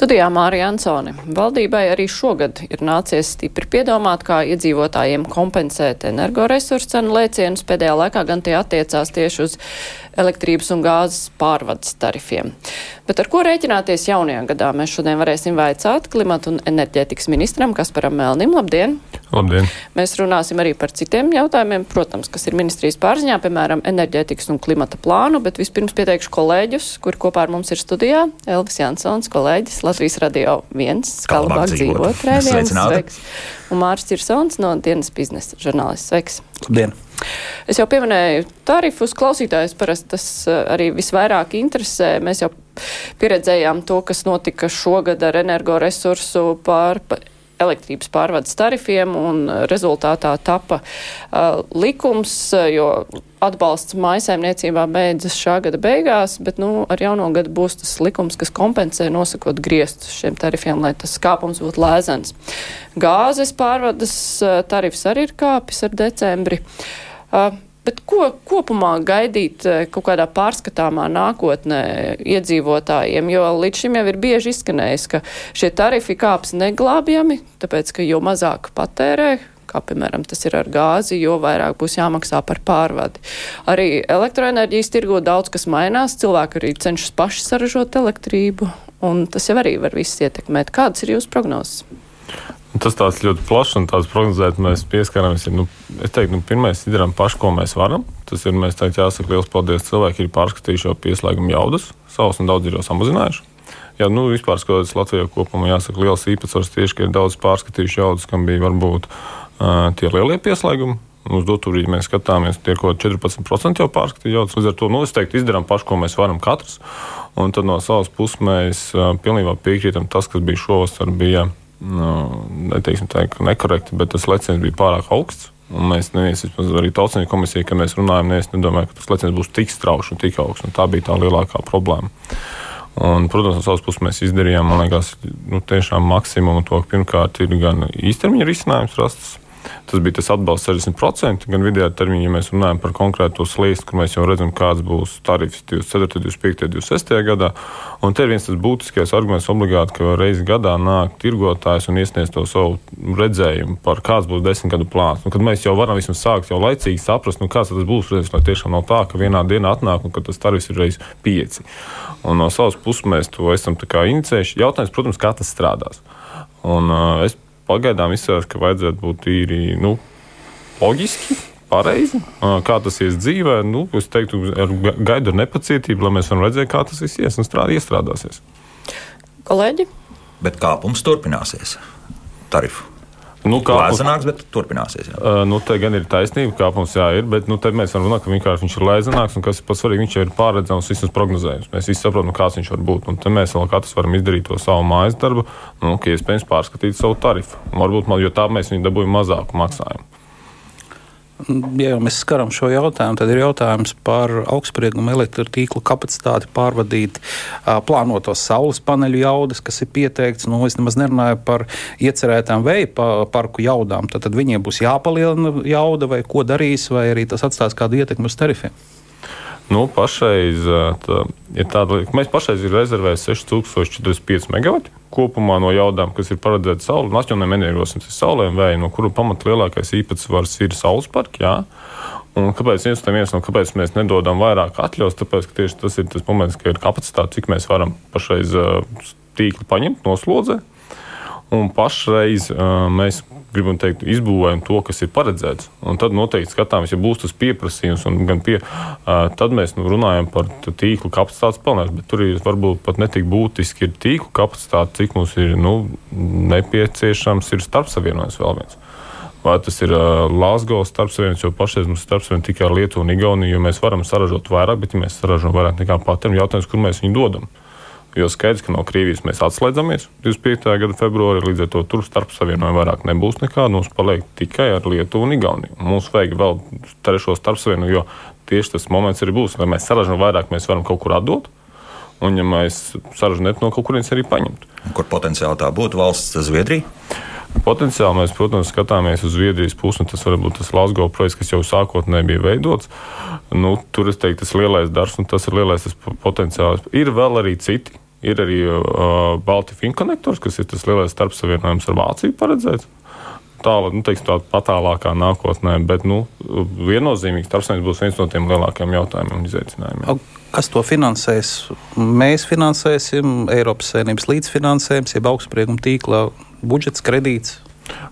Studijā Mārija Ansone. Valdībai arī šogad ir nācies stipri piedomāt, kā iedzīvotājiem kompensēt energoresursu cenu lēcienus. Pēdējā laikā gan tie attiecās tieši uz elektrības un gāzes pārvades tarifiem. Bet ar ko rēķināties jaunajā gadā? Mēs šodien varēsim vaicāt klimatu un enerģētikas ministram Kasparam Melnim. Labdien! Labdien! Mēs runāsim arī par citiem jautājumiem, protams, kas ir ministrijas pārziņā, piemēram, enerģētikas un klimata plānu, bet vispirms pieteikšu kolēģus, kuri kopā ar mums ir studijā. Elvis Jansons, kolēģis Latvijas radio viens, kā labāk dzīvot, rēviens, sveiks. Un Mārs Cirsons no dienas biznesa žurnālists, sveiks. Labdien! Es jau pieminēju tarifus, klausītājus parasti tas eh, arī visvairāk interesē. Mēs jau pieredzējām to, kas notika šogad ar energoresursu pār elektrības pārvades tarifiem, un rezultātā tapa uh, likums, jo atbalsts maisaimniecībā beidzas šā gada beigās, bet nu, ar jauno gadu būs tas likums, kas kompensē nosakot griestus šiem tarifiem, lai tas kāpums būtu lēzens. Gāzes pārvades tarifs arī ir kāpis ar decembri. Uh, bet ko kopumā gaidīt uh, kaut kādā pārskatāmā nākotnē iedzīvotājiem? Jo līdz šim jau ir bieži izskanējis, ka šie tarifi kāps neglābjami, tāpēc, ka jo mazāk patērē, kā piemēram tas ir ar gāzi, jo vairāk būs jāmaksā par pārvadi. Arī elektroenerģijas tirgo daudz kas mainās, cilvēki arī cenšas paši saražot elektrību, un tas jau arī var viss ietekmēt. Kādas ir jūsu prognozes? Tas tāds ļoti plašs un tāds prognozēt, mēs pieskaramies. Nu, es teiktu, nu, pirmais izdarām pašu, ko mēs varam. Tas ir, mēs teikt, jāsaka liels paldies. Cilvēki ir pārskatījuši jau pieslēguma jaudas, savus un daudz ir jau samazinājuši. Jā, nu, vispār skatoties Latvijā kopumā, jāsaka, liels īpatsvars tieši, ka ir daudz pārskatījuši jaudas, kam bija varbūt uh, tie lielie pieslēgumi. Uz dotu brīdi mēs skatāmies, tie ir kaut kādi 14% jau pārskatīti jaudas. Līdz ar to nu, es teiktu, izdarām pašu, ko mēs varam katrs. Un tad no savas puses mēs uh, pilnībā piekrītam tas, kas bija šovasar. Bija, nu, neteiksim tā, ka nekorekti, bet tas leciens bija pārāk augsts. Un mēs neviens, arī tautsnieku komisija, kad mēs runājam, neviens nedomāja, ka tas leciens būs tik strauši un tik augsts. Un tā bija tā lielākā problēma. Un, protams, no savas puses mēs izdarījām, man liekas, nu, tiešām maksimumu to, ka pirmkārt ir gan īstermiņa risinājums rasts, Tas bija tas atbalsts 60%, gan vidējā termiņā, ja mēs runājam par konkrēto sliestu, kur mēs jau redzam, kāds būs tarifs 24, 25, 26 gadā. Un te ir viens tas būtiskais arguments obligāti, ka reizi gadā nāk tirgotājs un iesniedz to savu redzējumu par kāds būs desmit gadu plāns. Un, kad mēs jau varam vismaz sākt jau laicīgi saprast, nu, kāds tas būs, redzēs, lai tiešām nav tā, ka vienā dienā atnāk un ka tas tarifs ir reiz pieci. Un no savas puses mēs to esam inicējuši. Jautājums, protams, kā tas strādās. Un, uh, es pagaidām izskatās, ka vajadzētu būt īri nu, loģiski. Pareizi. Kā tas ies dzīvē, nu, es teiktu, ar gaidu ar nepacietību, lai mēs varam redzēt, kā tas viss ies un strādā, iestrādāsies. Kolēģi? Bet kāpums turpināsies. Tarifu Nu, kāpums, lēzāks, bet turpināsies. Jā. Uh, nu, te gan ir taisnība, kāpums jā, ir, bet nu, mēs varam runāt, ka vienkārši viņš ir lēzāks un kas ir pats svarīgākais, viņš ir pārredzams, vismaz prognozējums. Mēs visi saprotam, kāds viņš var būt. Un te mēs vēl katrs varam izdarīt to savu mājas darbu, nu, iespējams pārskatīt savu tarifu. Varbūt, jo tā mēs viņu dabūjam mazāku maksājumu ja jau mēs skaram šo jautājumu, tad ir jautājums par augstsprieguma elektrotīklu kapacitāti pārvadīt plānotos saules paneļu jaudas, kas ir pieteikts. Nu, es nemaz nerunāju par iecerētām vēja parku jaudām. Tad, tad viņiem būs jāpalielina jauda vai ko darīs, vai arī tas atstās kādu ietekmi uz tarifiem. Nu, pašreiz, tā, ja tāda, mēs pašreiz ir rezervējuši 6045 MW kopumā no jaudām, kas ir paredzēta saule un atjaunojumiem energosiem, tas ir saulē un vēja, no kuru pamata lielākais īpatsvars ir saules parki. Jā. Un kāpēc viens viens, no kāpēc mēs nedodam vairāk atļaus? Tāpēc, ka tieši tas ir tas moments, ka ir kapacitāte, cik mēs varam pašreiz tīkli paņemt no slodzes. Un pašreiz uh, mēs gribam teikt, izbūvējam to, kas ir paredzēts. Un tad noteikti skatāmies, ja būs tas pieprasījums, un pie, tad mēs nu, runājam par tīklu kapacitātes. Bet tur ir varbūt pat netik būtiski ir tīklu kapacitāte, cik mums ir nu, nepieciešams ir starpsavienojums vēl viens. Vai tas ir uh, Lāsgavas starpsavienojums, jo pašreiz mums ir starpsavienojums tikai ar Lietuvu un Igauniju, jo mēs varam saražot vairāk, bet ja mēs saražojam vairāk nekā patēriņu, jautājums, kur mēs viņu dodam. Uh, Jo skaidrs, ka no Krievijas mēs atslēdzamies 25. gada februārī, līdz ar to tur starp savienojumu vairāk nebūs nekāda. Mums paliek tikai ar Lietuvu un Igauniju. Mums vajag vēl trešo starp savienojumu, jo tieši tas moments arī būs. Lai mēs saražam vairāk, mēs varam kaut kur atdot. Un, ja mēs saražam no kaut kurienes, arī paņemt. Kur potenciāli tā būtu valsts Zviedrija? Potenciāli mēs, protams, skatāmies uz Zviedrijas pusi, un tas var būt tas Lasgo projekts, kas jau sākotnēji bija veidots. Nu, tur es teiktu, tas lielais darbs, un tas ir lielais tas potenciāls. Ir vēl arī citi. Ir arī uh, Baltijas Finkonektors, kas ir tas lielais starpsavienojums ar Vāciju paredzēts tālāk, nu, teiksim, tā patālākā nākotnē, bet nu, viennozīmīgi starpsavienības būs viens no tiem lielākajiem jautājumiem un izaicinājumiem. Kas to finansēs? Mēs finansēsim, Eiropas Savienības līdzfinansējums, jeb augstsprieguma tīkla budžets, kredīts.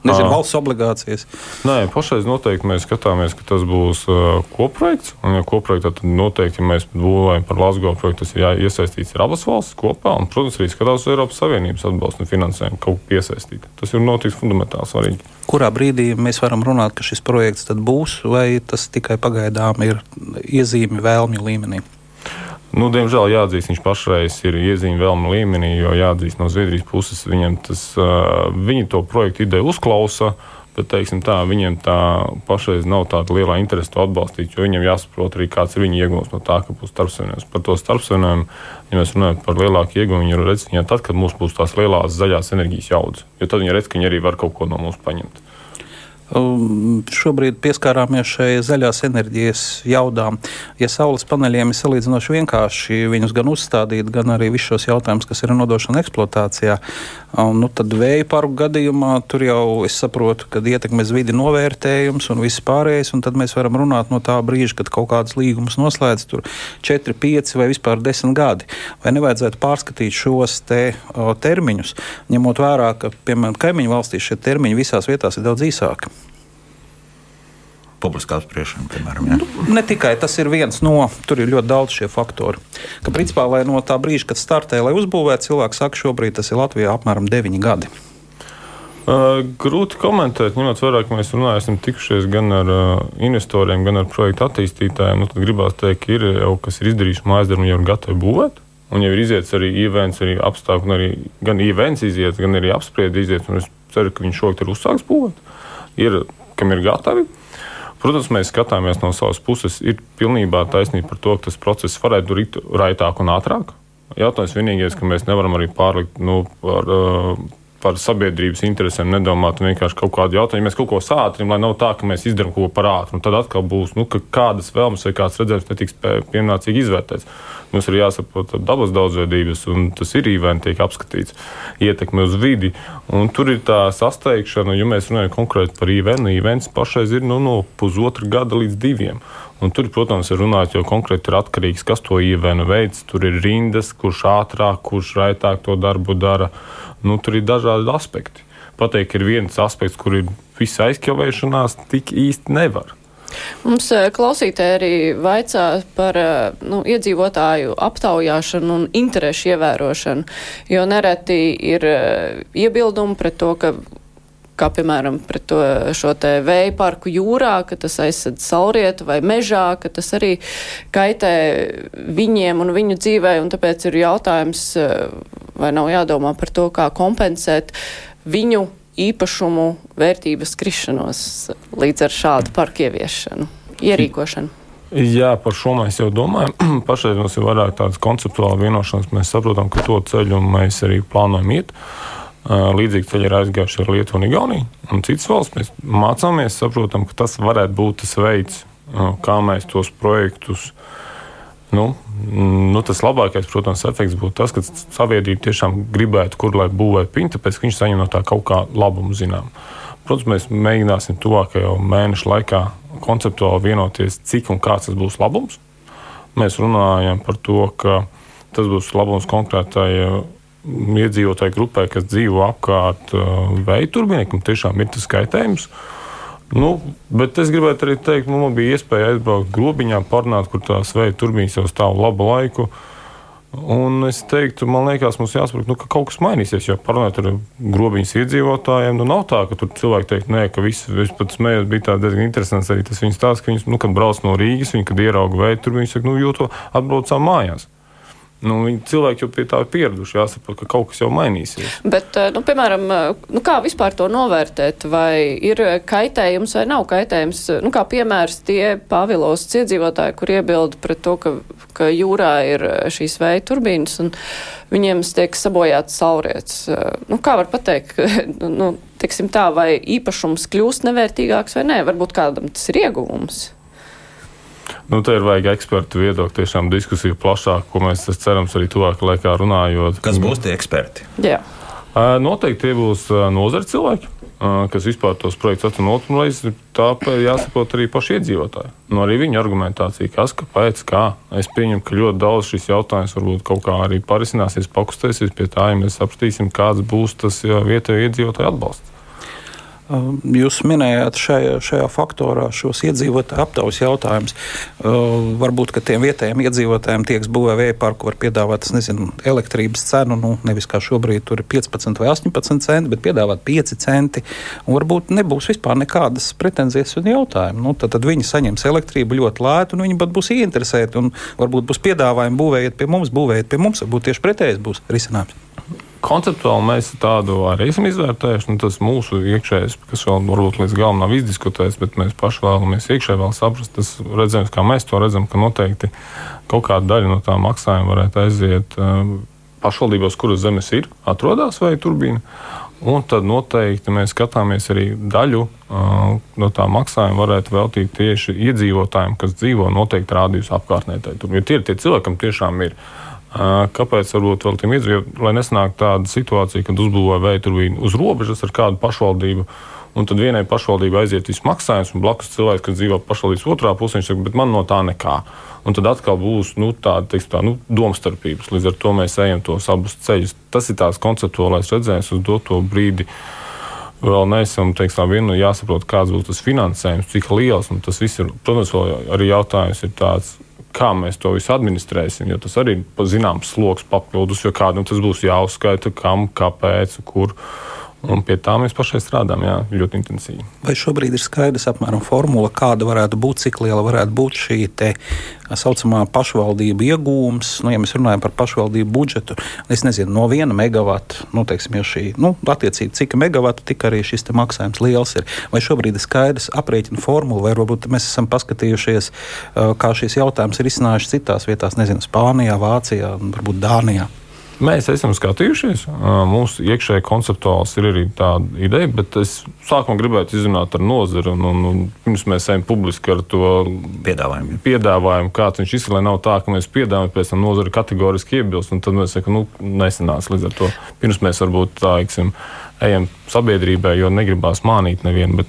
Nezinu, valsts obligācijas. Nē, pašreiz noteikti mēs skatāmies, ka tas būs uh, kopprojekts. Un, ja kopprojektā, tad noteikti, ja mēs būvējam par Latvijas projektu, tas ir jāiesaistīts ar abas valstis kopā. Un, protams, arī skatās Eiropas Savienības atbalstu un finansējumu kaut kā piesaistīt. Tas ir noteikti fundamentāli svarīgi. Kurā brīdī mēs varam runāt, ka šis projekts būs, vai tas tikai pagaidām ir iezīme vēlmju līmenī? Nu, diemžēl jāatzīst, viņš pašreiz ir iezīmējis vēlmu līmenī, jo jāatzīst no Zviedrijas puses, viņam tas, viņi to projektu ideju uzklausa. Bet, teiksim, tā, viņiem tā pašreiz nav tāda liela interese to atbalstīt, jo viņiem jāsaprot arī, kāds ir viņa iegūms no tā, ka būs starpsavienojums. Par to starpsavienojumu, ja mēs runājam par lielāku iegūmu, viņi redz viņā tad, kad mums būs tās lielās zaļās enerģijas jaudas. Jo tad viņi redz, ka viņi arī var kaut ko no mums paņemt. Um, šobrīd pieskārāmies šai zaļās enerģijas jaudām. Ja saules paneļiem ir salīdzinoši vienkārši viņus gan uzstādīt, gan arī visus šos jautājumus, kas ir nodošana eksploatācijā, um, nu, tad vēja parku gadījumā tur jau es saprotu, ka ietekmes vidi novērtējums un viss pārējais, un tad mēs varam runāt no tā brīža, kad kaut kādas līgumus noslēdz tur 4, 5 vai vispār 10 gadi. Vai nevajadzētu pārskatīt šos te, o, termiņus, ņemot vērā, ka, piemēram, kaimiņu valstīs šie termiņi visās vietās ir daudz īsāki publiskā apspriešana, piemēram. Ja? Nu, ne tikai tas ir viens no, tur ir ļoti daudz šie faktori. Ka, principā, lai no tā brīža, kad startē, lai uzbūvētu, cilvēks saka, šobrīd tas ir Latvijā apmēram 9 gadi. Uh, grūti komentēt, ņemot vērā, ka mēs runājam, esam tikušies gan ar uh, investoriem, gan ar projektu attīstītājiem. Nu, tad gribās teikt, ka ir jau kas ir izdarījuši mājas darbu, jau ir gatavi būvēt. Un jau ir iziets arī events, arī apstākļi, arī gan events iziet, gan arī apspriedi iziet. Es ceru, ka viņš šogad ir uzsāks būvēt. Ir, kam ir gatavi. Protams, mēs skatāmies no savas puses. Ir pilnībā taisnība par to, ka tas process varētu būt raitāk un ātrāk. Jautājums vienīgais, ka mēs nevaram arī pārlikt nu, par, par sabiedrības interesēm, nedomāt vienkārši kaut kādu jautājumu. Mēs kaut ko sātrim, lai nav tā, ka mēs izdarām kaut ko par ātru. Tad atkal būs, nu, kādas vēlmes vai kāds redzējums netiks pienācīgi izvērtēts. Mums ir jāsaprot dabas daudzveidības, un tas ir īvēni tiek apskatīts, ietekme uz vidi. Un tur ir tā sasteigšana, ja mēs runājam konkrēti par īvēnu, īvēns pašais ir nu, no pusotra gada līdz diviem. Un tur, protams, ir runāts, jo konkrēti ir atkarīgs, kas to ievēnu veids. Tur ir rindas, kurš ātrāk, kurš raitāk to darbu dara. Nu, tur ir dažādi aspekti. Pateikt, ir viens aspekts, kur ir visa aizkavēšanās, tik īsti nevar. Mums eh, klausītāji arī vaicā par eh, nu, iedzīvotāju aptaujāšanu un interešu ievērošanu, jo nereti ir eh, iebildumi pret to, ka kā piemēram pret to, šo te vēja parku jūrā, ka tas aizsardz saulrietu vai mežā, ka tas arī kaitē viņiem un viņu dzīvē, un tāpēc ir jautājums, vai nav jādomā par to, kā kompensēt viņu īpašumu vērtības krišanos līdz ar šādu parku ieviešanu, ierīkošanu. Jā, par šo mēs jau domājam. Pašlaik mums ir vairāk tādas konceptuālas vienošanās. Mēs saprotam, ka to ceļu mēs arī plānojam iet. Līdzīgi ceļi ir aizgājuši ar Lietuvu un Igauniju un citas valsts. Mēs mācāmies, saprotam, ka tas varētu būt tas veids, kā mēs tos projektus Nu, nu, tas labākais, protams, efekts būtu tas, ka sabiedrība tiešām gribētu, kur lai būvētu piņu, tāpēc viņš saņem no tā kaut kā labumu zinām. Protams, mēs mēģināsim tuvākajā mēneša laikā konceptuāli vienoties, cik un kāds tas būs labums. Mēs runājam par to, ka tas būs labums konkrētai iedzīvotāju grupai, kas dzīvo apkārt uh, vēja turbīnai, kam tiešām ir tas kaitējums. Nu, bet es gribētu arī teikt, nu, man bija iespēja aizbraukt grobiņā, parunāt, kur tās vēja turbīnas jau stāv labu laiku. Un es teiktu, man liekas, mums jāsaprot, nu, ka kaut kas mainīsies. Jo parunājot ar grobiņas iedzīvotājiem, nu, nav tā, ka tur cilvēki teikt, nē, ka viss, viss pat smējot, bija diezgan interesants arī tas viņas stāsts, ka viņas, nu, kad brauc no Rīgas, viņi, kad ierauga vēju, tur viņi saka, nu, jūto atbraucām mājās. Nu, cilvēki jau pie tā ir pieraduši, jāsaprot, ka kaut kas jau mainīsies. Bet, eh, nu, piemēram, eh, nu, kā vispār to novērtēt? Vai ir kaitējums vai nav kaitējums? Nu, kā piemērs tie Pāvilos iedzīvotāji, kur iebilda pret to, ka, ka jūrā ir šīs vēja turbīnas un viņiem tiek sabojāts saulrietis. Nu, kā var pateikt, nu, teiksim tā, vai īpašums kļūst nevērtīgāks vai nē. Varbūt kādam tas ir ieguvums. Nu, te ir vajag ekspertu viedokli, tiešām diskusiju plašāk, ko mēs cerams arī tuvākajā laikā runājot. Kas būs tie eksperti? Jā. Noteikti tie būs nozara cilvēki, kas vispār tos projektus atrunā otru reizi. Tāpēc jāsaprot arī paši iedzīvotāji. Nu, arī viņa argumentācija, kas, kāpēc, kā. Es pieņemu, ka ļoti daudz šis jautājums varbūt kaut kā arī parisināsies, pakustēsies pie tā, ja mēs sapratīsim, kāds būs tas vietējo iedzīvotāju atbalsts. Um, jūs minējāt šajā, šajā faktorā šos iedzīvotāju aptaujas jautājumus. Uh, varbūt, ka tiem vietējiem iedzīvotājiem tieks būvē vēja parku var piedāvāt, nezinu, elektrības cenu, nu, nevis kā šobrīd tur ir 15 vai 18 centi, bet piedāvāt 5 centi. Varbūt nebūs vispār nekādas pretenzijas un jautājumu. Nu, tad, tad viņi saņems elektrību ļoti lētu, un viņi pat būs ieinteresēti. Un varbūt būs piedāvājumi būvējiet pie mums, būvējiet pie mums, varbūt tieši pretējais būs risinājums. Konceptuāli mēs tādu arī esam izvērtējuši. Nu, tas mūsu iekšējais, kas vēl varbūt līdz galam nav izdiskutēts, bet mēs paši vēlamies iekšēji vēl saprast, tas redzējums, kā mēs to redzam, ka noteikti kaut kāda daļa no tā maksājuma varētu aiziet uh, pašvaldībās, kuras zemes ir, atrodas vai turbīna. Un tad noteikti mēs skatāmies arī daļu uh, no tā maksājuma, varētu veltīt tieši iedzīvotājiem, kas dzīvo noteikti rādījus apkārtnē. Jo tie ir tie cilvēki, kam tiešām ir. Kāpēc varbūt vēl tiem iedzīvotājiem, lai nesnāk tāda situācija, kad uzbūvēja vēja turbīnu uz robežas ar kādu pašvaldību, un tad vienai pašvaldībai aiziet viss maksājums, un blakus cilvēks, kas dzīvo pašvaldības otrā pusē, viņš saka, bet man no tā nekā. Un tad atkal būs nu, tāda teiks, tā, nu, domstarpības. Līdz ar to mēs ejam tos abus ceļus. Tas ir tās konceptuālais redzējums uz doto brīdi. Vēl neesam vienu jāsaprot, kāds būs tas finansējums, cik liels tas viss ir. Protams, arī jautājums ir tāds, kā mēs to visu administrēsim, jo tas arī ir zināms sloks papildus, jo kādam tas būs jāuzskaita, kam, kāpēc, kur. Un pie tā mēs pašai strādājam jā, ļoti intensīvi. Vai šobrīd ir skaidrs apmēram formula, kāda varētu būt, cik liela varētu būt šī tā saucamā pašvaldību iegūms? Nu, ja mēs runājam par pašvaldību budžetu, es nezinu, no viena megawata, nu, teiksim, ja šī, nu, attiecīgi, cik megawatu, tik arī šis maksājums liels ir. Vai šobrīd ir skaidrs aprēķina formula, vai varbūt mēs esam paskatījušies, kā šīs jautājums ir izcinājuši citās vietās, nezinu, Spānijā, Vācijā, varbūt Dānijā? Mēs esam skatījušies. Mūsu iekšēji konceptuāls ir arī tāda ideja, bet es sākumā gribētu izrunāt ar nozari. Un, un, un pirms mēs ejam publiski ar to piedāvājumu, piedāvājumu kāds viņš izsaka, lai nav tā, ka mēs piedāvājam, pēc tam nozari kategoriski iebilst. Tad mēs sakām, nu, nesenās līdz ar to. Pirms mēs varbūt tā iksim, ejam sabiedrībai, jo negribās mānīt nevienu.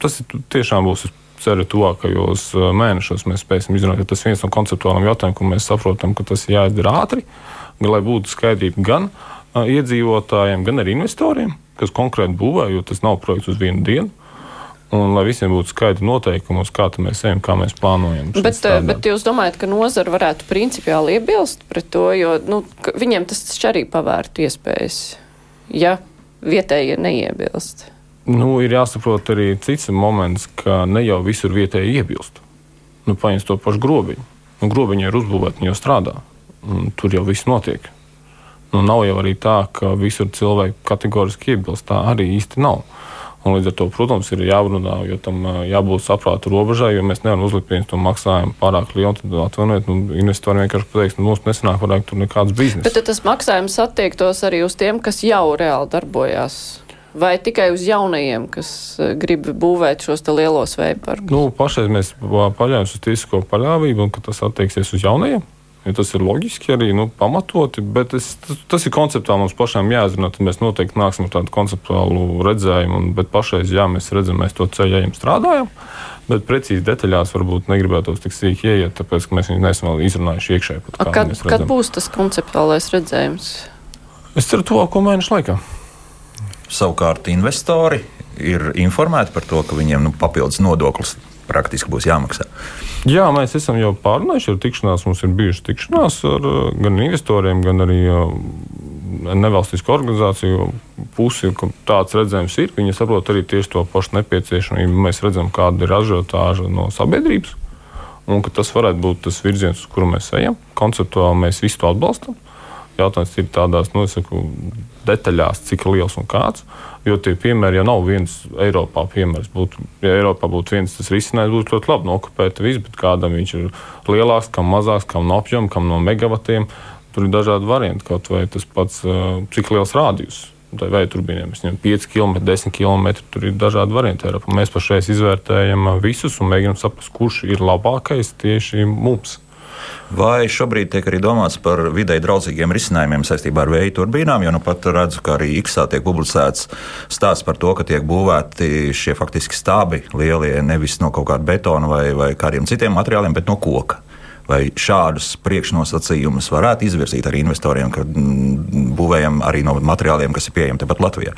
Tas tiešām būs ceru, tuvākajos mēnešos mēs spēsim izrunāt, ka tas ir viens no konceptuāliem jautājumiem, ko mēs saprotam, ka tas ir jāizdara ātri lai būtu skaidrība gan iedzīvotājiem, gan arī investoriem, kas konkrēti būvē, jo tas nav projekts uz vienu dienu. Un lai visiem būtu skaidri noteikumi, kā mēs ejam, kā mēs plānojam. Bet, strādāt. bet jūs domājat, ka nozara varētu principiāli iebilst pret to, jo nu, viņiem tas arī pavērtu iespējas, ja vietējie neiebilst? Nu, ir jāsaprot arī cits moments, ka ne jau visur vietēji iebilst. Nu, Paņemt to pašu grobiņu. Nu, grobiņa ir uzbūvēta, viņa jau strādā tur jau viss notiek. Nu, nav jau arī tā, ka visur cilvēki kategoriski iebilst. Tā arī īsti nav. Un līdz ar to, protams, ir jārunā, jo tam jābūt saprāta robežai, jo mēs nevaram uzlikt viens to maksājumu pārāk lielu. Tad atvainojiet, nu, investori vienkārši pateiks, nu, mums nesanāk, varētu tur nekāds biznesa. Bet tas maksājums attiektos arī uz tiem, kas jau reāli darbojās. Vai tikai uz jaunajiem, kas grib būvēt šos lielos vēja parkus? Nu, pašais mēs paļaujamies uz tiesisko paļāvību, un tas attieksies uz jaunajiem. Ja tas ir loģiski, arī nu, pamatoti, bet es, tas, tas ir konceptuāli mums pašiem jāzina. Tad mēs noteikti nāksim ar tādu konceptuālu redzējumu. Un, bet pašreiz, jā, mēs redzam, mēs to ceļu ejam, strādājam. Bet precīzi detaļās varbūt negribētu tik sīki ieiet, tāpēc ka mēs viņu neesam vēl izrunājuši iekšēji. Kad, kad būs tas konceptuālais redzējums? Es ceru, tuvāko mēnešu laikā. Savukārt investori ir informēti par to, ka viņiem nu, papildus nodoklis praktiski būs jāmaksā. Jā, mēs esam jau pārunājuši ar tikšanās. Mums ir bijušas tikšanās ar uh, gan investoriem, gan arī uh, nevalstisko organizāciju pusi, ka tāds redzējums ir. Viņi saprot arī tieši to pašu nepieciešamību. Mēs redzam, kāda ir ažiotāža no sabiedrības. Un tas varētu būt tas virziens, uz kuru mēs ejam. Konceptuāli mēs visu to atbalstam. Jautājums ir tādās nu, saku, detaļās, cik liels un kāds. Jo tie piemēri jau nav viens Eiropā. Piemērs. Būtu, ja Eiropā būtu viens tas risinājums, būtu ļoti labi nokopēt visu, bet kādam viņš ir lielāks, kam mazāks, kam no apjoma, kam no megavatiem. Tur ir dažādi varianti. Kaut vai tas pats, cik liels rādījums Tā vēja turbīniem mēs ņemam 5 km, 10 km. Tur ir dažādi varianti. Eiropā. Mēs pašreiz izvērtējam visus un mēģinām saprast, kurš ir labākais tieši mums. Vai šobrīd tiek arī domāts par videi draudzīgiem risinājumiem saistībā ar vēja turbīnām? Jo nu pat redzu, ka arī Iksā tiek publicēts stāsts par to, ka tiek būvēti šie faktiski stābi lielie nevis no kaut kāda betona vai, vai kādiem citiem materiāliem, bet no koka. Vai šādus priekšnosacījumus varētu izvirzīt arī investoriem, ka mm, būvējam arī no materiāliem, kas ir pieejami tepat Latvijā?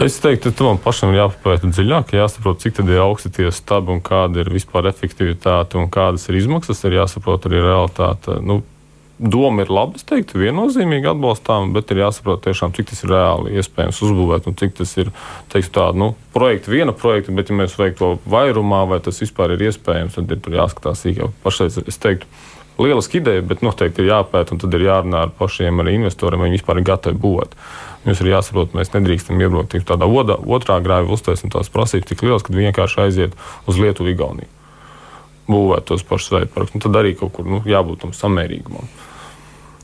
Es teiktu, ka tam pašam ir jāpapēta dziļāk, jāsaprot, cik ir augsti tie stabi un kāda ir vispār efektivitāte un kādas ir izmaksas. Ir jāsaprot arī realitāte. Nu, doma ir laba, es teiktu, viennozīmīgi atbalstām, bet ir jāsaprot tiešām, cik tas ir reāli iespējams uzbūvēt un cik tas ir teiktu, tā, nu, projekta, viena projekta, bet ja mēs veiktu to vairumā, vai tas vispār ir iespējams, tad ir jāskatās sīkāk. Pašreiz es teiktu, lieliski ideja, bet noteikti ir jāpēta un tad ir jārunā ar pašiem ar investoriem, vai viņi vispār ir gatavi būvēt. Mums ir jāsaprot, mēs nedrīkstam iebraukt tādā oda, otrā grāvī, uztaisīt tās prasības tik lielas, ka vienkārši aiziet uz Lietuvu, Igauniju. Būvēt tos pašus veidu Tad arī kaut kur nu, jābūt tam samērīgumam.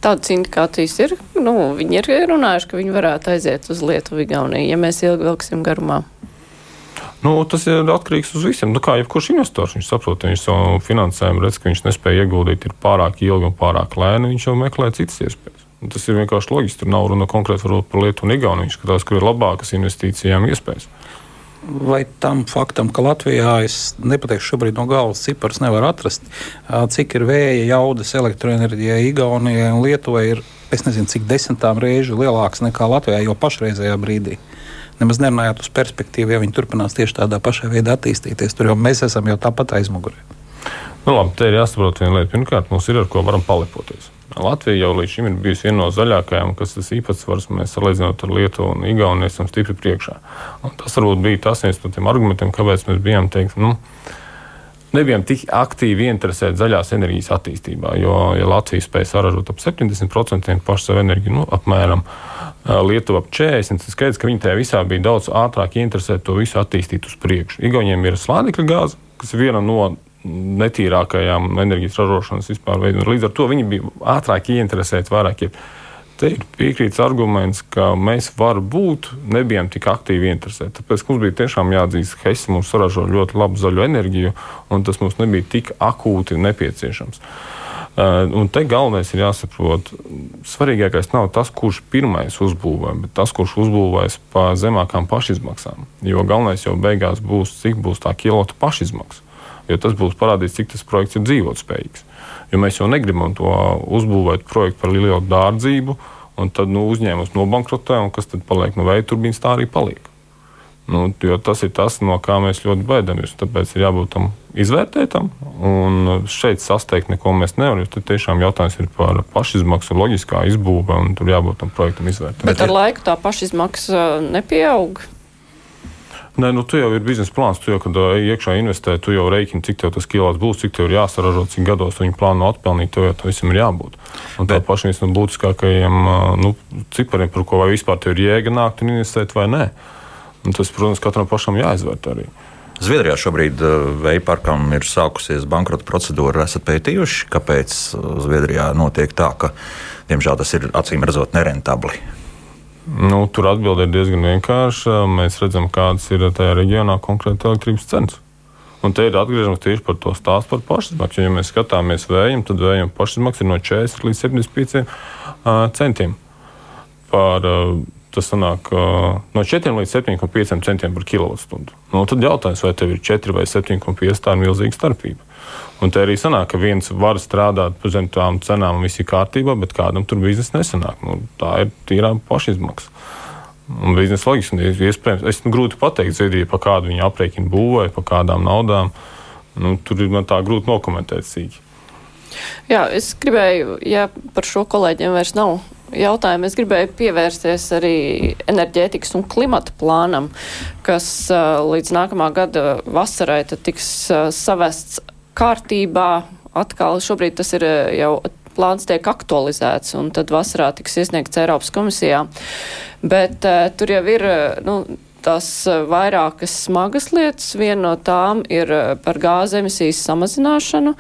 Tādas indikācijas ir. Nu, viņi ir runājuši, ka viņi varētu aiziet uz Lietuvu, Igauniju, ja mēs ilgi vilksim garumā. Nu, tas ir atkarīgs no visiem. Nu, kā jebkurš investors, viņš saprot, ka viņš savu finansējumu redz, ka viņš nespēja ieguldīt, ir pārāk ilgi un pārāk lēni. Viņš jau meklē citas iespējas. Un tas ir vienkārši loģiski. Tur nav runa konkrēti par Lietuvu un Igauniju. Viņš skatās, kur ir labākas investīcijām iespējas. Vai tam faktam, ka Latvijā es nepateikšu šobrīd no galvas ciparus nevar atrast, cik ir vēja jaudas elektroenerģijai Igaunijai un Lietuvai ir, es nezinu, cik desmitām reižu lielāks nekā Latvijā jau pašreizējā brīdī. Nemaz nerunājot uz perspektīvu, ja viņi turpinās tieši tādā pašā veidā attīstīties. Tur jau mēs esam jau tāpat aizmugurē. Nu, labi, te ir jāsaprot viena lieta. Pirmkārt, mums ir ar ko varam palipoties. Latvija jau līdz šim ir bijusi viena no zaļākajām, kas tas īpatsvars mēs salīdzinot ar Lietuvu un Igauniju esam stipri priekšā. Un tas varbūt bija tas viens no tiem argumentiem, kāpēc mēs bijām teikt, nu, nebijām tik aktīvi interesēti zaļās enerģijas attīstībā. Jo ja Latvija spēja saražot ap 70% pašu savu enerģiju, nu, apmēram Lietuva ap 40%, tas skaidrs, ka viņi tajā visā bija daudz ātrāk interesēti to visu attīstīt uz priekšu. Igauniem ir slānekļa gāze, kas ir viena no netīrākajām enerģijas ražošanas vispār veidiem. Līdz ar to viņi bija ātrāk ieinteresēti vairāk. Te ir piekrīts arguments, ka mēs varbūt nebijām tik aktīvi interesēti. Tāpēc mums bija tiešām jāatzīst, ka Hesse mums saražo ļoti labu zaļu enerģiju, un tas mums nebija tik akūti nepieciešams. Uh, un te galvenais ir jāsaprot, svarīgākais nav tas, kurš pirmais uzbūvē, bet tas, kurš uzbūvēs pa zemākām pašizmaksām. Jo galvenais jau beigās būs, cik būs tā kilota pašizmaksa jo tas būs parādījis, cik tas projekts ir dzīvotspējīgs. Jo mēs jau negribam to uzbūvēt projektu par lielu dārdzību, un tad nu, uzņēmums nobankrotē, un kas tad paliek no vēja turbīnas, tā arī paliek. Nu, tas ir tas, no kā mēs ļoti baidamies. Tāpēc ir jābūt tam izvērtētam. Un šeit sasteigt neko mēs nevaram. Tad tiešām jautājums ir par pašizmaksu, loģiskā izbūve, un tur jābūt tam projektam izvērtētam. Bet ar laiku tā pašizmaksa nepieaug. Nē, nu, tu jau ir biznesa plāns. Tu jau, kad iekšā investē, tu jau rēķini, cik tev tas kilos būs, cik tev ir jāsaražo, cik gados viņi plāno atpelnīt. Tev jau tam visam ir jābūt. Un tā pašam viens no būtiskākajiem nu, cipariem, par ko vai vispār tev ir jēga nākt un investēt vai nē. Un tas, protams, katram pašam jāizvērt arī. Zviedrijā šobrīd uh, vēja parkam ir sākusies bankrota procedūra. Esat pētījuši, kāpēc Zviedrijā notiek tā, ka, diemžēl, tas ir acīm redzot nerentabli. Nu, tur atbilde ir diezgan vienkārša. Mēs redzam, kādas ir tajā reģionā konkrēti elektrības cenas. Un te ir atgriežamies tieši par to stāstu par pašizmaksu. Ja mēs skatāmies vējam, tad vējam pašizmaksa ir no 40 līdz 75 uh, centiem. Par, tas sanāk no 4 līdz 7,5 centiem par kilovatstundu. Nu, tad jautājums, vai tev ir 4 vai 7,5, tā ir milzīga starpība. Un te arī sanāk, ka viens var strādāt zem tām cenām, un viss ir kārtībā, bet kādam tur biznesa nesanāk. Nu, tā ir tīrā pašizmaksa. Un biznesa loģiski, un iespējams, es nu, grūti pateikt, Zviedrija, pa kādu viņa aprēķinu būvēja, pa kādām naudām. Nu, tur ir man tā grūti nokomentēt sīki. Jā, es gribēju, ja par šo kolēģiem vairs nav jautājumu, es gribēju pievērsties arī enerģētikas un klimata plānam, kas līdz nākamā gada vasarai tiks savests kārtībā. Atkal šobrīd tas ir eh, jau plāns tiek aktualizēts, un tad vasarā tiks iesniegts Eiropas komisijā. Bet uh, tur jau ir, eh, nu, tās vairākas smagas lietas. Viena no tām ir par gāzes emisijas samazināšanu.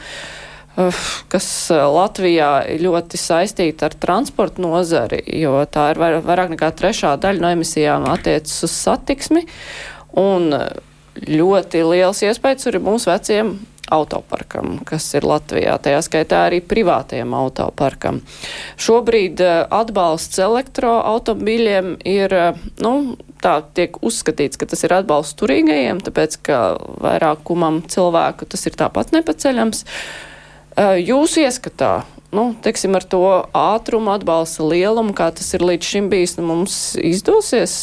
kas Latvijā ļoti saistīta ar transporta nozari, jo tā ir vairāk nekā trešā daļa no emisijām attiecas uz satiksmi. Un ļoti liels iespējas ir mūsu veciem autoparkam, kas ir Latvijā, tajā skaitā arī privātajam autoparkam. Šobrīd atbalsts elektroautomobiļiem ir, nu, tā tiek uzskatīts, ka tas ir atbalsts turīgajiem, tāpēc, ka vairākumam cilvēku tas ir tāpat nepaceļams. Jūsu ieskatā, nu, teiksim, ar to ātrumu, atbalsta lielumu, kā tas ir līdz šim bijis, nu, mums izdosies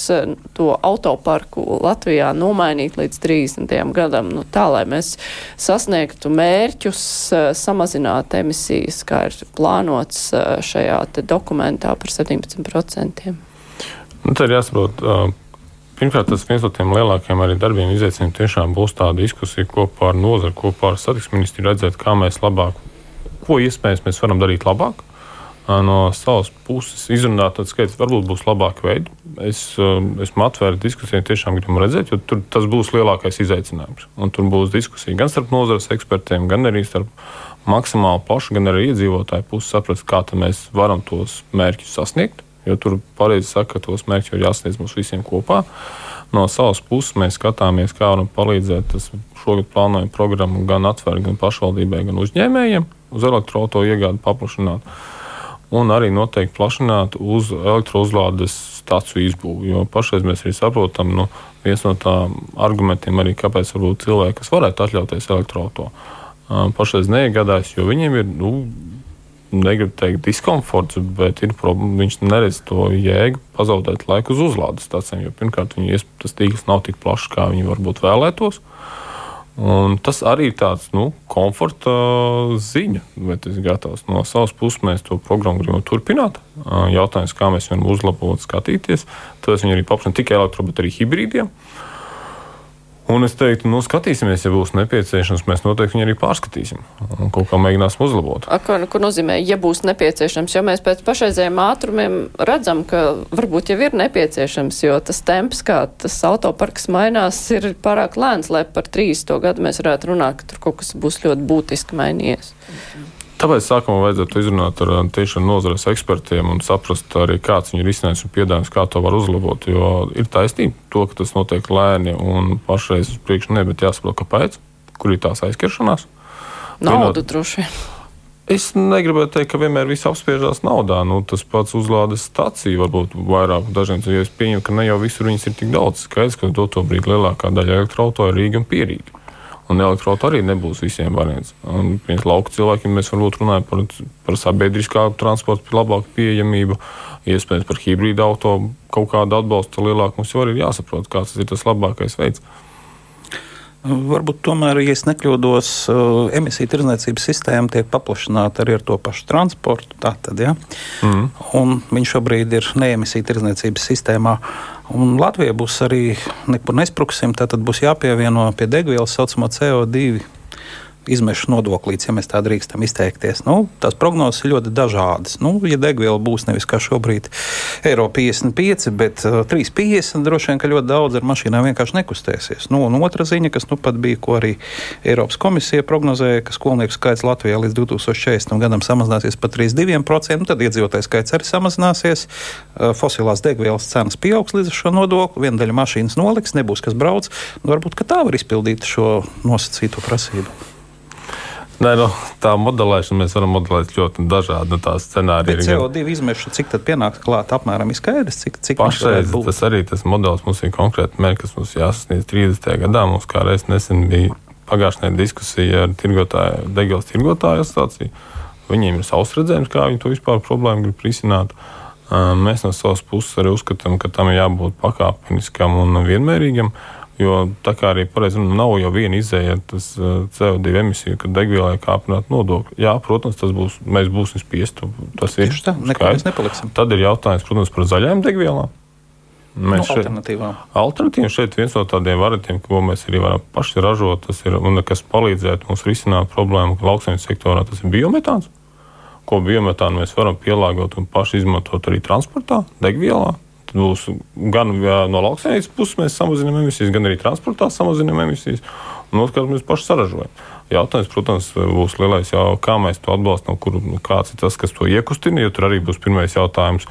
to autoparku Latvijā nomainīt līdz 30. gadam, nu, tā, lai mēs sasniegtu mērķus, samazināt emisijas, kā ir plānots šajā dokumentā par 17%. Nu, tā ir jāsaprot. Pirmkārt, tas viens no tiem lielākajiem arī darbiem izaicinājumiem tiešām būs tā diskusija kopā ar nozari, kopā ar satiksmes ministru, redzēt, kā mēs labāk ko iespējams mēs varam darīt labāk. No savas puses izrunāt tādu skaitu, varbūt būs labāki veidi. Es esmu atvērts diskusijai, tiešām gribam redzēt, jo tur tas būs lielākais izaicinājums. Un tur būs diskusija gan starp nozares ekspertiem, gan arī starp maksimāli plašu, gan arī iedzīvotāju pusi saprast, kā mēs varam tos mērķus sasniegt. Jo tur pareizi saka, ka tos mērķus ir jāsasniedz mums visiem kopā. No savas puses mēs skatāmies, kā varam palīdzēt. Tas šogad plānojam programmu gan atvērt, gan pašvaldībai, gan uzņēmējiem uz elektroautorātu iegādi paplašināt. Un arī noteikti plašināt uz elektrouzlādes stāciju izbūvi. Jo pašreiz mēs arī saprotam, nu, viens no tām argumentiem, arī, kāpēc cilvēki, kas varētu atļauties elektroautorātu, pašreiz neiegādājas, jo viņiem ir. Nu, negribu teikt, diskomforts, bet ir problēma. Viņš neredz to jēgu pazaudēt laiku uz uzlādes stācijām. Pirmkārt, viņi, tas tīkls nav tik plašs, kā viņi varbūt vēlētos. Un tas arī ir tāds nu, komforta ziņa, bet es gatavs no savas puses mēs to programmu gribam turpināt. Jautājums, kā mēs varam uzlabot, skatīties. Tad viņi arī paplašina tikai elektro, bet arī hibrīdiem. Un es teiktu, nu, skatīsimies, ja būs nepieciešams, mēs noteikti viņu arī pārskatīsim un kaut kā mēģināsim uzlabot. A, ko, ko nozīmē, ja būs nepieciešams? Jo mēs pēc pašreizējiem ātrumiem redzam, ka varbūt jau ir nepieciešams, jo tas temps, kā tas autoparks mainās, ir pārāk lēns, lai par 30. gadu mēs varētu runāt, ka tur kaut kas būs ļoti būtiski mainījies. Mhm. Tāpēc sākumā vajadzētu izrunāt ar tieši ar nozares ekspertiem un saprast arī, kāds ir risinājums un piedāvājums, kā to var uzlabot. Jo ir taisnība, to, ka tas notiek lēni un pašreiz uz priekšu ne, bet jāsaprot, kāpēc, kur ir tās aizķeršanās. Nauda Vienot... droši vien. Es negribētu teikt, ka vienmēr viss apspiežās naudā. Nu, tas pats uzlādes stācija varbūt vairāk dažiem. Ja es pieņemu, ka ne jau visur viņas ir tik daudz. Skaidrs, ka doto brīdi lielākā daļa elektroautorāta ir Rīga un Pierīga. Un elektroautorāta arī nebūs visiem variants. Un, piemēram, lauku cilvēkiem mēs varbūt runājam par, par sabiedriskā transporta labāku pieejamību, iespējams par hibrīdu auto kaut kādu atbalstu lielāku. Mums jau ir jāsaprot, kāds ir tas labākais veids. Varbūt tomēr, ja es nekļūdos, eh, emisiju tirdzniecības sistēma tiek paplašināta arī ar to pašu transportu. Tātad, ja? mm. Un viņš šobrīd ir neemisiju tirdzniecības sistēmā. Un Latvija būs arī nekur nespruksim, tad būs jāpievieno pie degvielas saucamo CO2 izmešu nodoklīts, ja mēs tā drīkstam izteikties. Nu, tās prognozes ir ļoti dažādas. Nu, ja degviela būs nevis kā šobrīd eiro 55, bet uh, 3,50, droši vien, ka ļoti daudz ar mašīnām vienkārši nekustēsies. Nu, un otra ziņa, kas nu pat bija, ko arī Eiropas komisija prognozēja, ka skolnieku skaits Latvijā līdz 2040. gadam samazināsies par 32%, nu, tad iedzīvotāju skaits arī samazināsies. Uh, fosilās degvielas cenas pieaugs līdz šo nodokli, viena daļa mašīnas noliks, nebūs kas brauc. Nu, varbūt tā var izpildīt šo nosacīto prasību. Nē, nu, tā modelēšana mēs varam modelēt ļoti dažādi. Nu, tā scenārija ir. CO2 izmešu, cik tad pienāks klāt, apmēram ir skaidrs, cik, cik pašreiz tas arī tas modelis mums ir konkrēti mērķi, kas mums jāsasniedz 30. gadā. Mums kā reiz nesen bija pagājušajā diskusija ar tirgotāju, degvielas tirgotāju asociāciju. Viņiem ir savs redzējums, kā viņi to vispār problēmu grib risināt. Mēs no savas puses arī uzskatām, ka tam ir jābūt pakāpeniskam un vienmērīgam. Jo tā kā arī pareizi nav jau viena izēja tas uh, CO2 emisiju, kad degvielai kāpināt nodokļi. Jā, protams, tas būs, mēs būsim spiesti. Tas ir tā, nekādreiz nepaliksim. Tad ir jautājums, protams, par zaļajām degvielām. Mēs no alternatīvām. Alternatīva šeit viens no tādiem variantiem, ko mēs arī varam paši ražot, tas ir un kas palīdzētu mums risināt problēmu lauksaimniecības sektorā, tas ir biometāns. Ko biometānu mēs varam pielāgot un paši izmantot arī transportā, degvielā būs gan no lauksaimniecības puses mēs samazinām emisijas, gan arī transportā samazinām emisijas. Un otrkārt, mēs paši saražojam. Jautājums, protams, būs lielais, jau, kā mēs to atbalstam, kur, nu, kāds ir tas, kas to iekustina. Jo tur arī būs pirmais jautājums,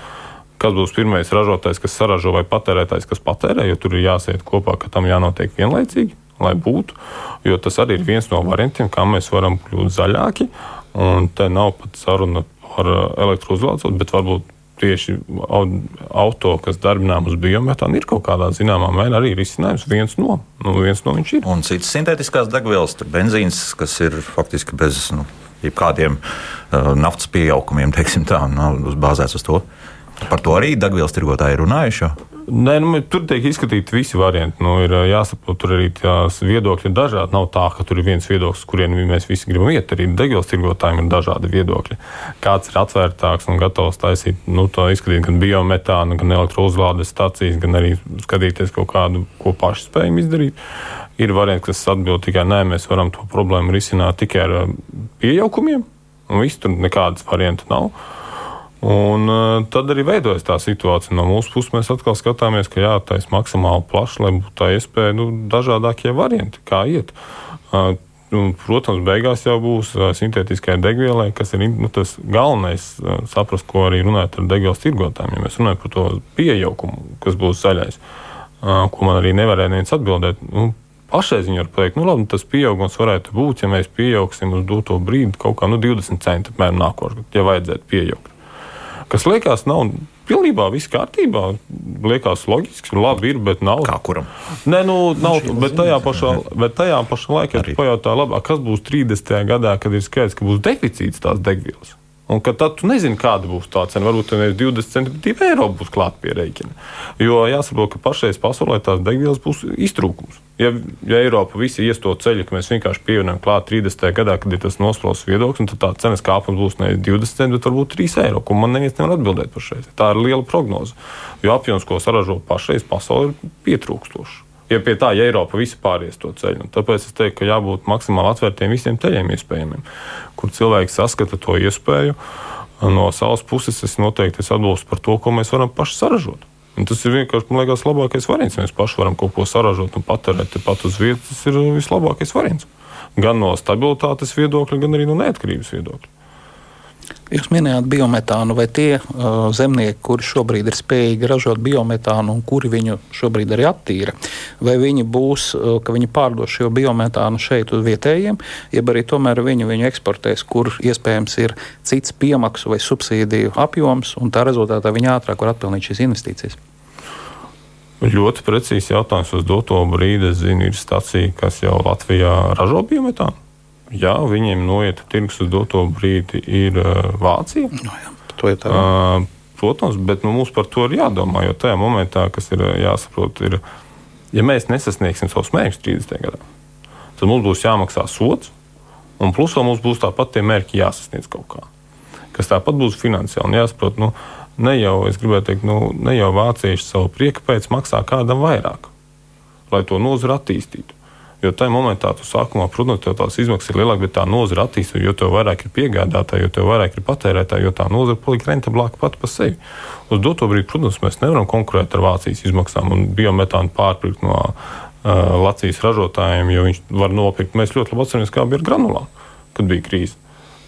kas būs pirmais ražotājs, kas saražo, vai patērētājs, kas patērē, jo tur ir jāsiet kopā, ka tam jānotiek vienlaicīgi, lai būtu. Jo tas arī ir viens no variantiem, kā mēs varam kļūt zaļāki. Un te nav pat saruna par elektrouzlācot, bet varbūt tieši auto, kas darbinām uz biometānu, ir kaut kādā zināmā mērā arī risinājums. Viens no, nu, viens no viņš ir. Un citas sintētiskās degvielas, benzīns, kas ir faktiski bez nu, jebkādiem uh, naftas pieaukumiem, teiksim tā, nu, bāzēts uz to. Par to arī degvielas tirgotāji ir runājuši. Nē, nu, tur tiek izskatīti visi varianti. Nu, ir jāsaprot, tur arī tās viedokļi ir dažādi. Nav tā, ka tur ir viens viedoklis, kurien mēs visi gribam iet. Arī degvielas tirgotājiem ir dažādi viedokļi. Kāds ir atvērtāks un gatavs taisīt, nu, to izskatīt gan biometānu, gan elektrouzlādes stācijas, gan arī skatīties kaut kādu, ko paši spējam izdarīt. Ir varianti, kas atbild tikai nē, mēs varam to problēmu risināt tikai ar piejaukumiem. Un viss tur nekādas variantu nav. Un uh, tad arī veidojas tā situācija. No mūsu puses mēs atkal skatāmies, ka jātaisa maksimāli plaši, lai būtu tā iespēja, nu, dažādākie varianti, kā iet. Uh, Un, protams, beigās jau būs uh, sintētiskai degvielai, kas ir nu, tas galvenais, saprast, ko arī runājot ar degvielas tirgotājiem. Ja mēs runājam par to pieaugumu, kas būs zaļais, ko man arī nevarēja neviens atbildēt. Nu, Pašreiz viņi var teikt, nu, labi, tas pieaugums varētu būt, ja mēs pieaugsim uz doto brīdi kaut kā nu, 20 centi apmēram nākošais, ja vajadzētu pieaugt kas liekas, nav pilnībā viss kārtībā. Liekas, loģiski, labi ir, bet nav. Kā kuram? Nē, nu, nav. Bet tajā pašā, bet tajā pašā laikā es pajautāju, labi, kas būs 30. gadā, kad ir skaidrs, ka būs deficīts tās degvielas. Un ka tad tu nezini, kāda būs tā cena. Varbūt tur ir 20 centimetri eiro būs klāt pie rēķina. Jo jāsaprot, ka pašreiz pasaulē tās degvielas būs iztrūkums. Ja, ja Eiropa visi ies to ceļu, ka mēs vienkārši pievienojam klāt 30. gadā, kad ir tas nosprosts viedoklis, tad tā cenas kāpums būs nevis 20 centi, bet varbūt 3 eiro, ko man neviens nevar atbildēt pašreiz. Tā ir liela prognoze. Jo apjoms, ko saražo pašreiz, pasaulē ir pietrūkstošs ja pie tā, ja Eiropa visi pāries to ceļu. Un tāpēc es teiktu, ka jābūt maksimāli atvērtiem visiem ceļiem iespējamiem, kur cilvēki saskata to iespēju. No savas puses es noteikti es atbalstu par to, ko mēs varam paši saražot. Un tas ir vienkārši, liekas, labākais variants. Mēs paši varam kaut ko saražot un patērēt tepat uz vietas. Tas ir vislabākais variants. Gan no stabilitātes viedokļa, gan arī no neatkarības viedokļa. Jūs minējāt biometānu, vai tie uh, zemnieki, kuri šobrīd ir spējīgi ražot biometānu un kuri viņu šobrīd arī attīra, vai viņi būs, uh, ka viņi pārdos šo biometānu šeit uz vietējiem, jeb arī tomēr viņi viņu eksportēs, kur iespējams ir cits piemaksu vai subsīdiju apjoms, un tā rezultātā viņi ātrāk var atpelnīt šīs investīcijas. Ļoti precīzi jautājums uz doto brīdi. Es zinu, ir stacija, kas jau Latvijā ražo biometānu jā, viņiem noiet tirgus uz doto brīdi ir uh, Vācija. No, jā, to ir tā. Uh, protams, bet nu, mums par to ir jādomā, jo tajā momentā, kas ir jāsaprot, ir, ja mēs nesasniegsim savus mērķus 30. gadā, tad mums būs jāmaksā sots, un plus vēl mums būs tāpat tie mērķi jāsasniedz kaut kā. Kas tāpat būs finansiāli jāsaprot. Nu, ne jau, teikt, nu, ne jau vācieši savu prieku pēc maksā kādam vairāk, lai to nozara attīstītu. Jo tajā momentā, tu sākumā, protams, tās izmaksas ir lielākas, bet tā nozara attīstās, jo vairāk ir piegādātāji, jo vairāk ir patērētāji, jo tā nozara paliek rentablāka pati par sevi. Uz doto brīdi, protams, mēs nevaram konkurēt ar Vācijas izmaksām un biometānu pārpirkt no uh, Latvijas ražotājiem, jo viņš var nopirkt. Mēs ļoti labi atceramies, kā bija ar granulām, kad bija krīze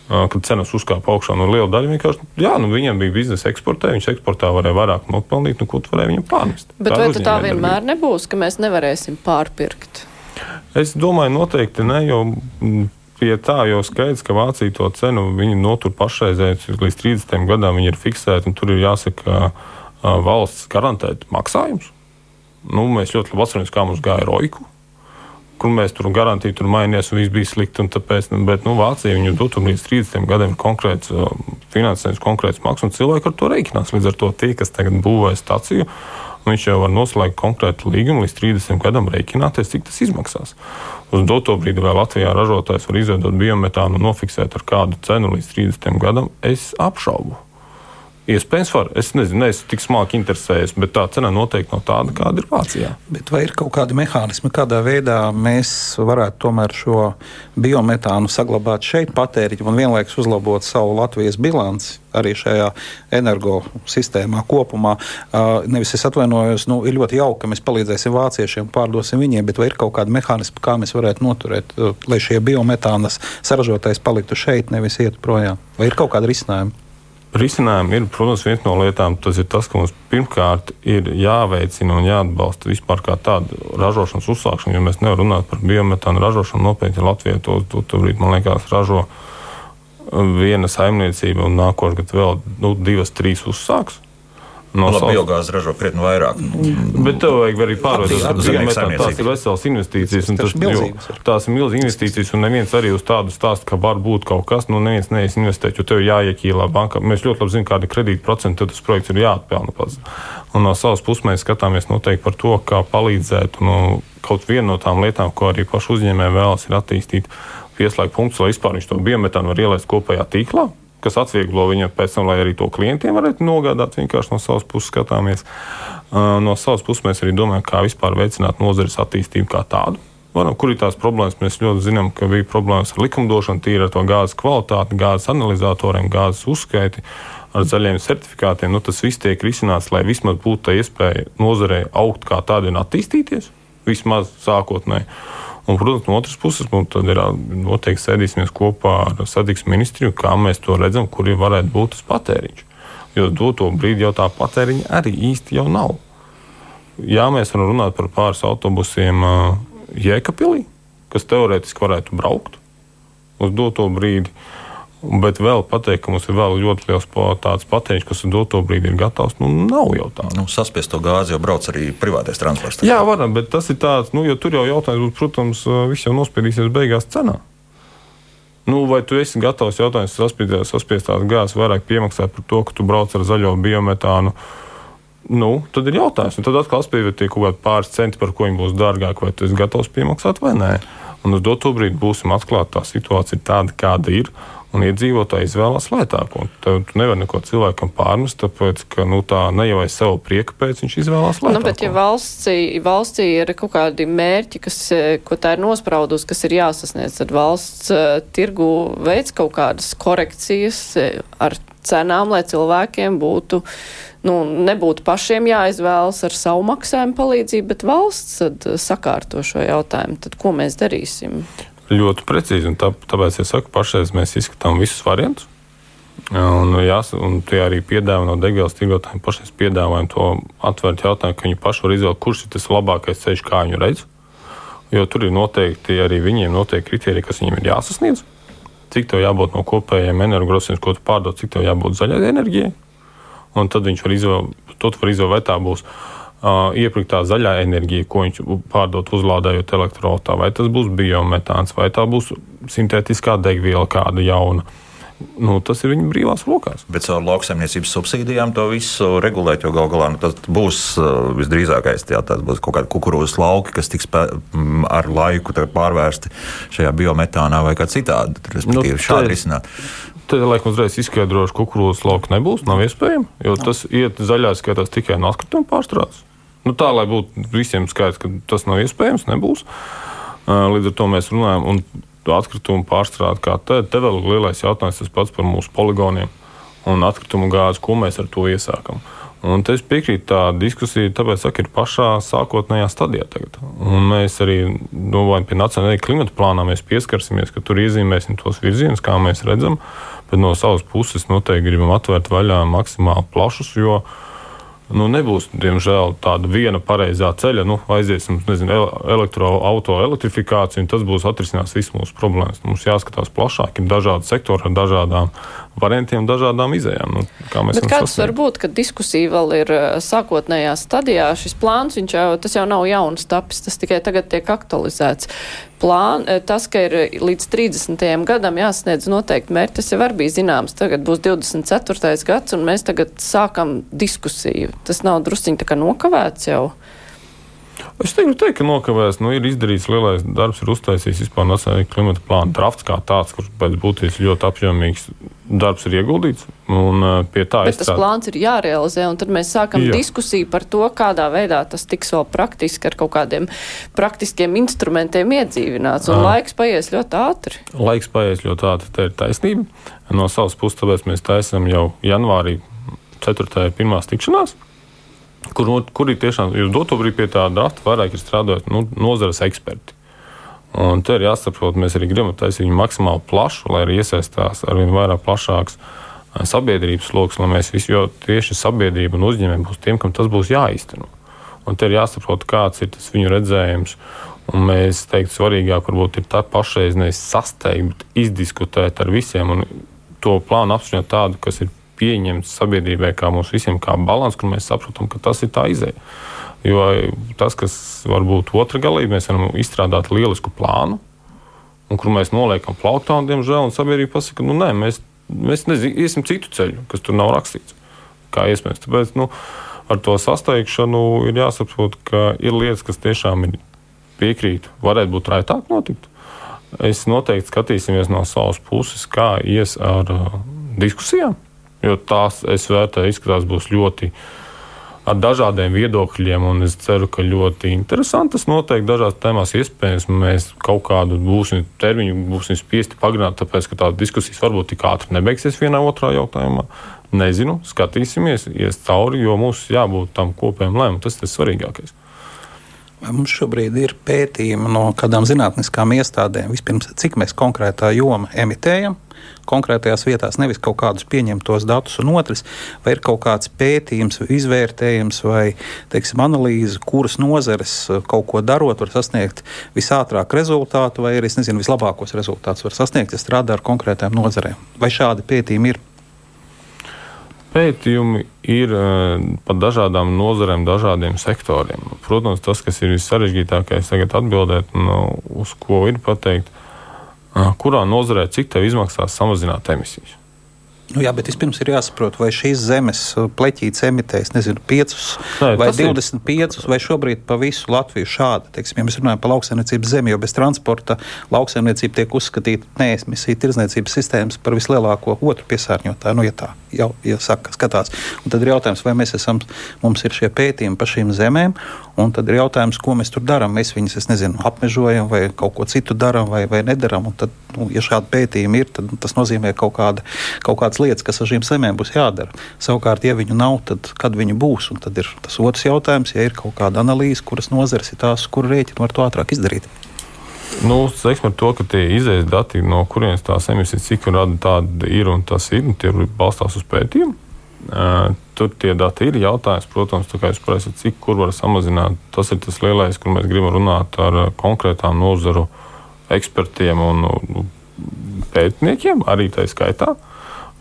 kad cenas uzkāpa augšā. Nu, liela daļa vienkārši, jā, nu, viņiem bija biznesa eksportē, viņš eksportā varēja vairāk nopelnīt, nu, ko tu varēji viņam pārnest. Bet tā vai tā vienmēr nebūs, ka mēs nevarēsim pārpirkt? Es domāju, noteikti ne, jo mm, pie tā jau skaidrs, ka Vācija to cenu notur pašreizēju līdz 30 gadam, viņi ir fiksēti un tur ir jāsaka valsts garantēt maksājumus. Nu, mēs ļoti labi atceramies, kā mums gāja Roiku. Kur mēs tur garantīgi tur mainījāmies, un viss bija slikti. Tāpēc, nu, bet nu, Vācija viņu dotu līdz 30 gadiem konkrēts uh, finansējums, konkrēts maksas, un cilvēki ar to reiķinās. Līdz ar to tie, kas tagad būvē stāciju, viņš jau var noslēgt konkrētu līgumu līdz 30 gadam, rēķināties, cik tas izmaksās. Uz doto brīdi vēl Latvijā ražotājs var izveidot biometānu un nofiksēt ar kādu cenu līdz 30 gadam. Es apšaubu. Iespējams, var. Es nezinu, neesmu tik smagi interesējies, bet tā cena noteikti nav tāda, kāda ir Vācijā. Bet vai ir kaut kādi mehānismi, kādā veidā mēs varētu tomēr šo biometānu saglabāt šeit, patēriņu un vienlaikus uzlabot savu Latvijas bilanci arī šajā energosistēmā kopumā? Nevis es atvainojos, nu, ir ļoti jauki, ka mēs palīdzēsim vāciešiem, pārdosim viņiem, bet vai ir kaut kādi mehānismi, kā mēs varētu noturēt, lai šie biometānas saražotais paliktu šeit, nevis iet projām? Vai ir kaut kādi risinājumi? Risinājumi ir, protams, viena no lietām. Tas ir tas, ka mums pirmkārt ir jāveicina un jāatbalsta vispār kā tāda ražošanas uzsākšana, jo mēs nevaram runāt par biometānu ražošanu nopietni. Latvijā to, to, to brīdi, man liekas, ražo viena saimniecība un nākošais gads vēl nu, divas, trīs uzsāks. No Labi, biogāzi ražo krietni vairāk. Bet tev vajag arī biometāna tās ir veselas investīcijas. Tas, jo, tās ir milzīgas investīcijas, un neviens arī uz tādu stāstu, ka var būt kaut kas, nu neviens neies investēt, jo tev jāiekīlā bankā. Mēs ļoti labi zinām, kāda kredīta procenta tas projekts ir jāatpelna pats. Un no savas puses mēs skatāmies noteikti par to, kā palīdzēt nu, kaut vienu no tām lietām, ko arī pašu uzņēmēji vēlas attīstīt, pieslēgt punktus, lai vispār viņš to biometānu var ielaist kopējā tīklā kas atvieglo viņu pēc tam, lai arī to klientiem varētu nogādāt. Vienkārši no savas puses skatāmies. No savas puses mēs arī domājam, kā vispār veicināt nozares attīstību kā tādu. Varam, kur ir tās problēmas? Mēs ļoti zinām, ka bija problēmas ar likumdošanu, tīri ar to gāzes kvalitāti, gāzes analizatoriem, gāzes uzskaiti, ar zaļiem certifikātiem. Nu, tas viss tiek risināts, lai vismaz būtu iespēja nozarei augt kā tādai un attīstīties, vismaz sākotnēji. Un, protams, no otras puses, mums ir noteikti sēdīsimies kopā ar satiksmes ministriju, kā mēs to redzam, kur varētu būt tas patēriņš. Jo doto brīdi jau tā patēriņa arī īsti jau nav. Jā, mēs varam runāt par pāris autobusiem Jēkabīlī, kas teorētiski varētu braukt uz doto brīdi. Bet vēl pateikt, ka mums ir vēl ļoti liels tāds patēriņš, kas doto brīdi ir gatavs, nu, nav jau tā. Nu, saspiest to gāzi jau brauc arī privātais transports. Jā, varam, bet tas ir tāds, nu, jo tur jau jautājums, protams, viss jau nospiedīsies beigās cenā. Nu, vai tu esi gatavs jautājums saspiest, tās gāzes vairāk piemaksāt par to, ka tu brauc ar zaļo biometānu? Nu, tad ir jautājums, un tad atkal spēļot kaut kādi pāris centi, par ko viņi būs dārgāk, vai tu esi gatavs piemaksāt vai nē. Un uz doto brīdi būsim atklāti, tā situācija ir tāda, kāda ir un iedzīvotāji izvēlās lētāko. Tev nevar neko cilvēkam pārmest, tāpēc, ka nu, tā ne jau aiz savu prieku pēc viņš izvēlās lētāko. Nu, bet, ja valstī, valstī ir kaut kādi mērķi, kas, ko tā ir nospraudus, kas ir jāsasniedz, tad valsts uh, tirgu veids kaut kādas korekcijas ar cenām, lai cilvēkiem būtu, nu, nebūtu pašiem jāizvēlas ar savu maksājumu palīdzību, bet valsts tad sakārto šo jautājumu. Tad ko mēs darīsim? Ļoti precīzi. Tā, tāpēc es saku, pašreiz mēs izskatām visus variantus. Un, jās, un tie arī piedāvā no degvielas tirgotājiem pašais piedāvājumi to atvērt jautājumu, ka viņi paši var izvēlēties, kurš ir tas labākais ceļš, kā viņu redz. Jo tur ir noteikti arī viņiem noteikti kriteriji, kas viņiem ir jāsasniedz. Cik tev jābūt no kopējiem energoresursiem, ko tu pārdod, cik tev jābūt zaļai enerģijai. Un tad viņš var izvēlēties, var izvēlēties, vai tā būs uh, iepirktā zaļā enerģija, ko viņš pārdot uzlādējot elektroautā, vai tas būs biometāns, vai tā būs sintētiskā degviela kāda jauna. Nu, tas ir viņa brīvās rokās. Bet caur lauksaimniecības subsīdijām to visu regulēt, jo gal galā nu, tas būs visdrīzākais. Jā, tas būs kaut kādi kukurūzas lauki, kas tiks pē, ar laiku pārvērsti šajā biometānā vai kā citādi. Respektīvi, nu, šādi risināt. Tad, laikam, uzreiz izskaidrošu, ka kukurūzas lauka nebūs, nav iespējams, jo tas iet zaļā skatās tikai no atkrituma pārstrādes. Nu, tā, lai būtu visiem skaidrs, ka tas nav iespējams, nebūs. Līdz ar to mēs runājam, un atkritumu pārstrāde kā te, te vēl ir lielais jautājums tas pats par mūsu poligoniem un atkritumu gāzi, ko mēs ar to iesākam. Un es piekrītu, tā diskusija tāpēc, ka ir pašā sākotnējā stadijā. Tagad. Un mēs arī domājam, pie nacionālajā klimata plānā mēs pieskarsimies, ka tur iezīmēsim tos virzienus, kā mēs redzam. Bet no savas puses noteikti gribam atvērt vaļā maksimāli plašus, jo uh, nu, nebūs, diemžēl, tāda viena pareizā ceļa. Nu, aiziesim nezinu, elektroautorāta elektrifikāciju, un tas būs atrisinās visas mūsu problēmas. Mums jāskatās plašāk, ir dažādi sektori ar dažādām variantiem, dažādām izējām. Nu, kā Bet kāds sasniegt? var būt, ka diskusija vēl ir eh, sākotnējā stadijā? Šis plāns jau, jau nav jauns tapis, tas tikai tagad tiek aktualizēts plān, eh, tas, ka ir līdz 30. gadam jāsniedz noteikti mērķi, tas jau var bija zināms. Tagad būs 24. gads, un mēs tagad sākam diskusiju. Tas nav drusciņi tā kā nokavēts jau. Es negribu teikt, ka nokavēs. Nu, ir izdarīts lielais darbs, ir uztaisīts vispār nacionālajā klimata plāna drafts kā tāds, kurš pēc būtības ļoti apjomīgs darbs ir ieguldīts. Un, uh, pie tā Bet tas strād... plāns ir jārealizē, un tad mēs sākam Jā. diskusiju par to, kādā veidā tas tiks vēl praktiski ar kaut kādiem praktiskiem instrumentiem iedzīvināts. Un uh, laiks paies ļoti ātri. Laiks paies ļoti ātri, tā ir taisnība. No savas puses, tāpēc mēs taisam jau janvārī 4. pirmās tikšanās kur, kur ir tiešām, jūs doto brīdi pie tā data vairāk ir strādājot nu, nozares eksperti. Un te ir jāsaprot, mēs arī gribam taisīt viņu maksimāli plašu, lai arī iesaistās ar vien vairāk plašāks eh, sabiedrības sloks, lai mēs visi, jo tieši sabiedrība un uzņēmumi būs tiem, kam tas būs jāīsteno. Un te ir jāsaprot, kāds ir tas viņu redzējums. Un mēs teiktu, svarīgāk varbūt ir tā pašreiz nevis sasteigt, izdiskutēt ar visiem un to plānu apspriest tādu, kas ir pieņemts sabiedrībai, kā mums visiem, kā balans, kur mēs saprotam, ka tas ir tā izēja. Jo tas, kas var būt otra galība, mēs varam izstrādāt lielisku plānu, un kur mēs noliekam plauktā, un, diemžēl, un sabiedrība pasaka, nu, nē, mēs, mēs nezin, iesim citu ceļu, kas tur nav rakstīts. Kā iespējams. Tāpēc nu, ar to sasteigšanu ir jāsaprot, ka ir lietas, kas tiešām ir piekrīt, varētu būt raitāk notikt. Es noteikti skatīsimies no savas puses, kā ies ar uh, diskusijām jo tās, es vērtēju, izskatās būs ļoti ar dažādiem viedokļiem, un es ceru, ka ļoti interesantas noteikti dažās tēmās iespējams mēs kaut kādu būsim termiņu būsim spiesti pagarināt, tāpēc, ka tādas diskusijas varbūt tik ātri nebeigsies vienā otrā jautājumā. Nezinu, skatīsimies, ies cauri, jo mums jābūt tam kopējam lēmumam. Tas ir svarīgākais. Mums šobrīd ir pētījumi no kādām zinātniskām iestādēm, vispirms, cik mēs konkrētā joma emitējam, konkrētajās vietās, nevis kaut kādus pieņemtos datus, un otrs, vai ir kaut kāds pētījums, izvērtējums vai teiksim, analīze, kuras nozares eh, kaut ko darot, var sasniegt visātrāk rezultātu, vai arī nezinu, vislabākos rezultātus var sasniegt, ja strādā ar konkrētām nozarēm. Vai šādi pētījumi ir? Pētījumi ir uh, par dažādām nozarēm, dažādiem sektoriem. Protams, tas, kas ir vissarežģītākais, tagad atbildēt, nu, uz ko ir pateikt, kurā nozarē cik tev izmaksās samazināt emisijas. Nu, jā, bet vispirms ir jāsaprot, vai šīs zemes uh, pleķītes emitēs, nezinu, 5 Nē, vai 25, ir. vai šobrīd pa visu Latviju šādi. Teiksim, ja mēs runājam par lauksaimniecības zemi, jo bez transporta lauksaimniecība tiek uzskatīta neesmisija tirdzniecības sistēmas par vislielāko otru piesārņotāju. Nu, ja tā jau ja saka, skatās. Un tad ir jautājums, vai mēs esam, mums ir šie pētījumi par šīm zemēm, un tad ir jautājums, ko mēs tur darām. Mēs viņus, es nezinu, apmežojam vai kaut ko citu darām vai, vai nedarām. Un tad, nu, ja šādi pētījumi ir, tad tas nozīmē kaut kāda. Kaut kāda kādas lietas, kas ar šīm zemēm būs jādara. Savukārt, ja viņu nav, tad kad viņi būs? Un tad ir tas otrs jautājums, ja ir kaut kāda analīze, kuras nozares ir tās, kur rēķinu var to ātrāk izdarīt. Nu, teiksim, ar to, ka tie izējas dati, no kurienes tās emisijas, cik rada tāda ir un tas ir, un tie balstās uz pētījumu. Uh, tur tie dati ir jautājums, protams, kā jūs prasat, cik kur var samazināt. Tas ir tas lielais, kur mēs gribam runāt ar konkrētām nozaru ekspertiem un nu, pētniekiem, arī tā skaitā.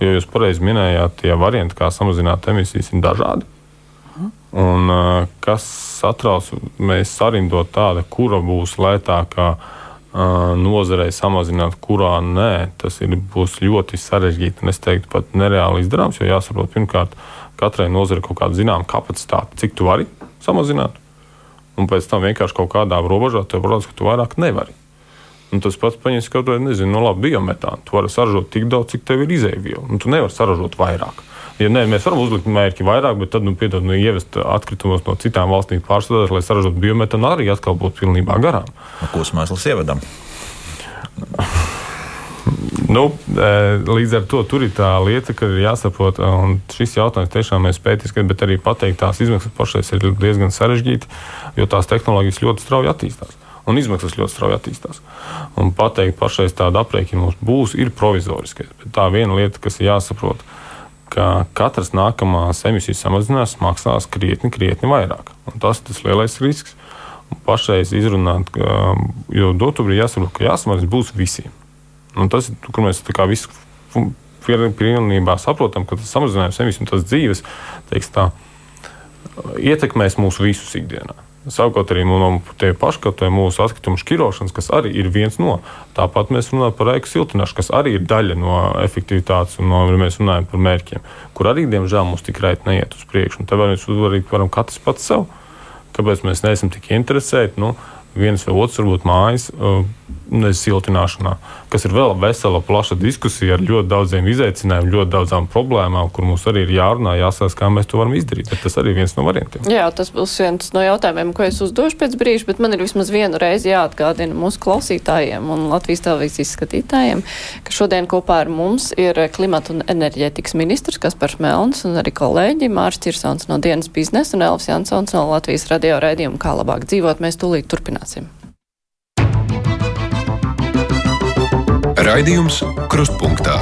Jo jūs pareizi minējāt, tie varianti, kā samazināt emisijas, ir dažādi. Un, kas satrauc, mēs sarindot tādu, kura būs lētākā nozarei samazināt, kurā nē, tas ir, būs ļoti sarežģīti. Es teiktu, pat nereāli izdarāms, jo jāsaprot, pirmkārt, katrai nozarei kaut kāda zināmā kapacitāte, cik tu vari samazināt. Un pēc tam vienkārši kaut kādā robežā tev parādās, ka tu vairāk nevari. Un tas pats paņems kaut kādu, nezinu, no labi biometānu. Tu vari saražot tik daudz, cik tev ir izēviela. Un tu nevari saražot vairāk. Ja nē, mēs varam uzlikt mērķi vairāk, bet tad, nu, piedod, nu, ievest atkritumus no citām valstīm pārstrādāt, lai saražotu biometānu, arī atkal būtu pilnībā garām. Ko mēs ievedam? Nu, e, līdz ar to tur ir tā lieta, ka ir jāsaprot, un šis jautājums tiešām mēs pētīsim, bet arī pateikt, tās izmaksas pašais ir diezgan sarežģīti, jo tās tehnoloģijas ļoti strauji attīstās un izmaksas ļoti strauji attīstās. Un pateikt, pašais tāda aprēķina mums būs, ir provizoriskais. Bet tā viena lieta, kas ir jāsaprot, ka katras nākamās emisijas samazinās maksās krietni, krietni vairāk. Un tas ir tas lielais risks. Un pašreiz izrunāt, ka, jo dotubrī jāsaprot, ka jāsamazina būs visiem. Un tas ir, kur mēs tā kā visu pilnībā saprotam, ka tas samazinājums emisiju un tas dzīves, teiks tā, ietekmēs mūsu visus ikdienā. Savukārt arī no paškatē mūsu atkritumu šķirošanas, kas arī ir viens no. Tāpat mēs runājam par ēku siltināšanu, kas arī ir daļa no efektivitātes un no, mēs runājam par mērķiem, kur arī, diemžēl, mums tik raiti neiet uz priekšu. Te mēs varam, varam katrs pats sev. kāpēc mēs neesam tik interesēti. Nu, viens vai otrs, varbūt mājas uh, siltināšanā, kas ir vēl vesela, plaša diskusija ar ļoti daudziem izaicinājumiem, ļoti daudzām problēmām, kur mums arī ir jārunā, jāsaka, kā mēs to varam izdarīt. Bet tas arī ir viens no variantiem. Jā, tas būs viens no jautājumiem, ko es uzdošu pēc brīža, bet man ir vismaz vienu reizi jāatgādina mūsu klausītājiem un Latvijas televīzijas skatītājiem, ka šodien kopā ar mums ir klimata un enerģētikas ministrs Kaspars Melns un arī kolēģi Mārs Cirsons no dienas biznesa un Elvis Jansons no Latvijas radio raidījuma Kā labāk dzīvot. Mēs tūlīt turpināsim. Raidījums Krustpunktā.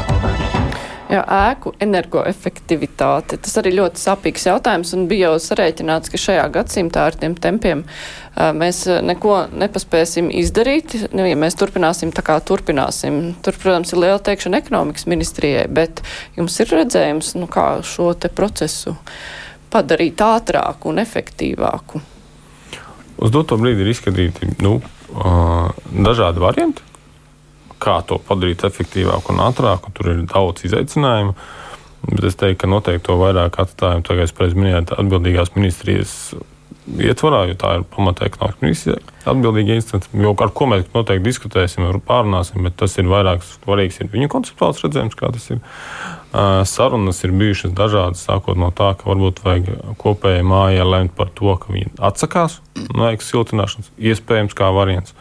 Jā, ēku energoefektivitāte. Tas arī ļoti sapīgs jautājums un bija jau sarēķināts, ka šajā gadsimtā ar tiem tempiem mēs neko nepaspēsim izdarīt, nu, ja mēs turpināsim tā kā turpināsim. Tur, protams, ir liela teikšana ekonomikas ministrijai, bet jums ir redzējums, nu, kā šo te procesu padarīt ātrāku un efektīvāku. Uz doto brīdi ir izskatīti nu, dažādi varianti kā to padarīt efektīvāku un ātrāku. Tur ir daudz izaicinājumu. Bet es teiktu, ka noteikti to vairāk atstājam, es pareizi minēju, atbildīgās ministrijas ietvarā, jo tā ir pamata ekonomikas ministrija atbildīga instance. Jo ar ko mēs noteikti diskutēsim, pārunāsim, bet tas ir vairāk svarīgs ir viņu konceptuāls redzējums, kā tas ir. Sarunas ir bijušas dažādas, sākot no tā, ka varbūt vajag kopējai mājai lemt par to, ka viņi atsakās no ēkas siltināšanas, iespējams, kā variants.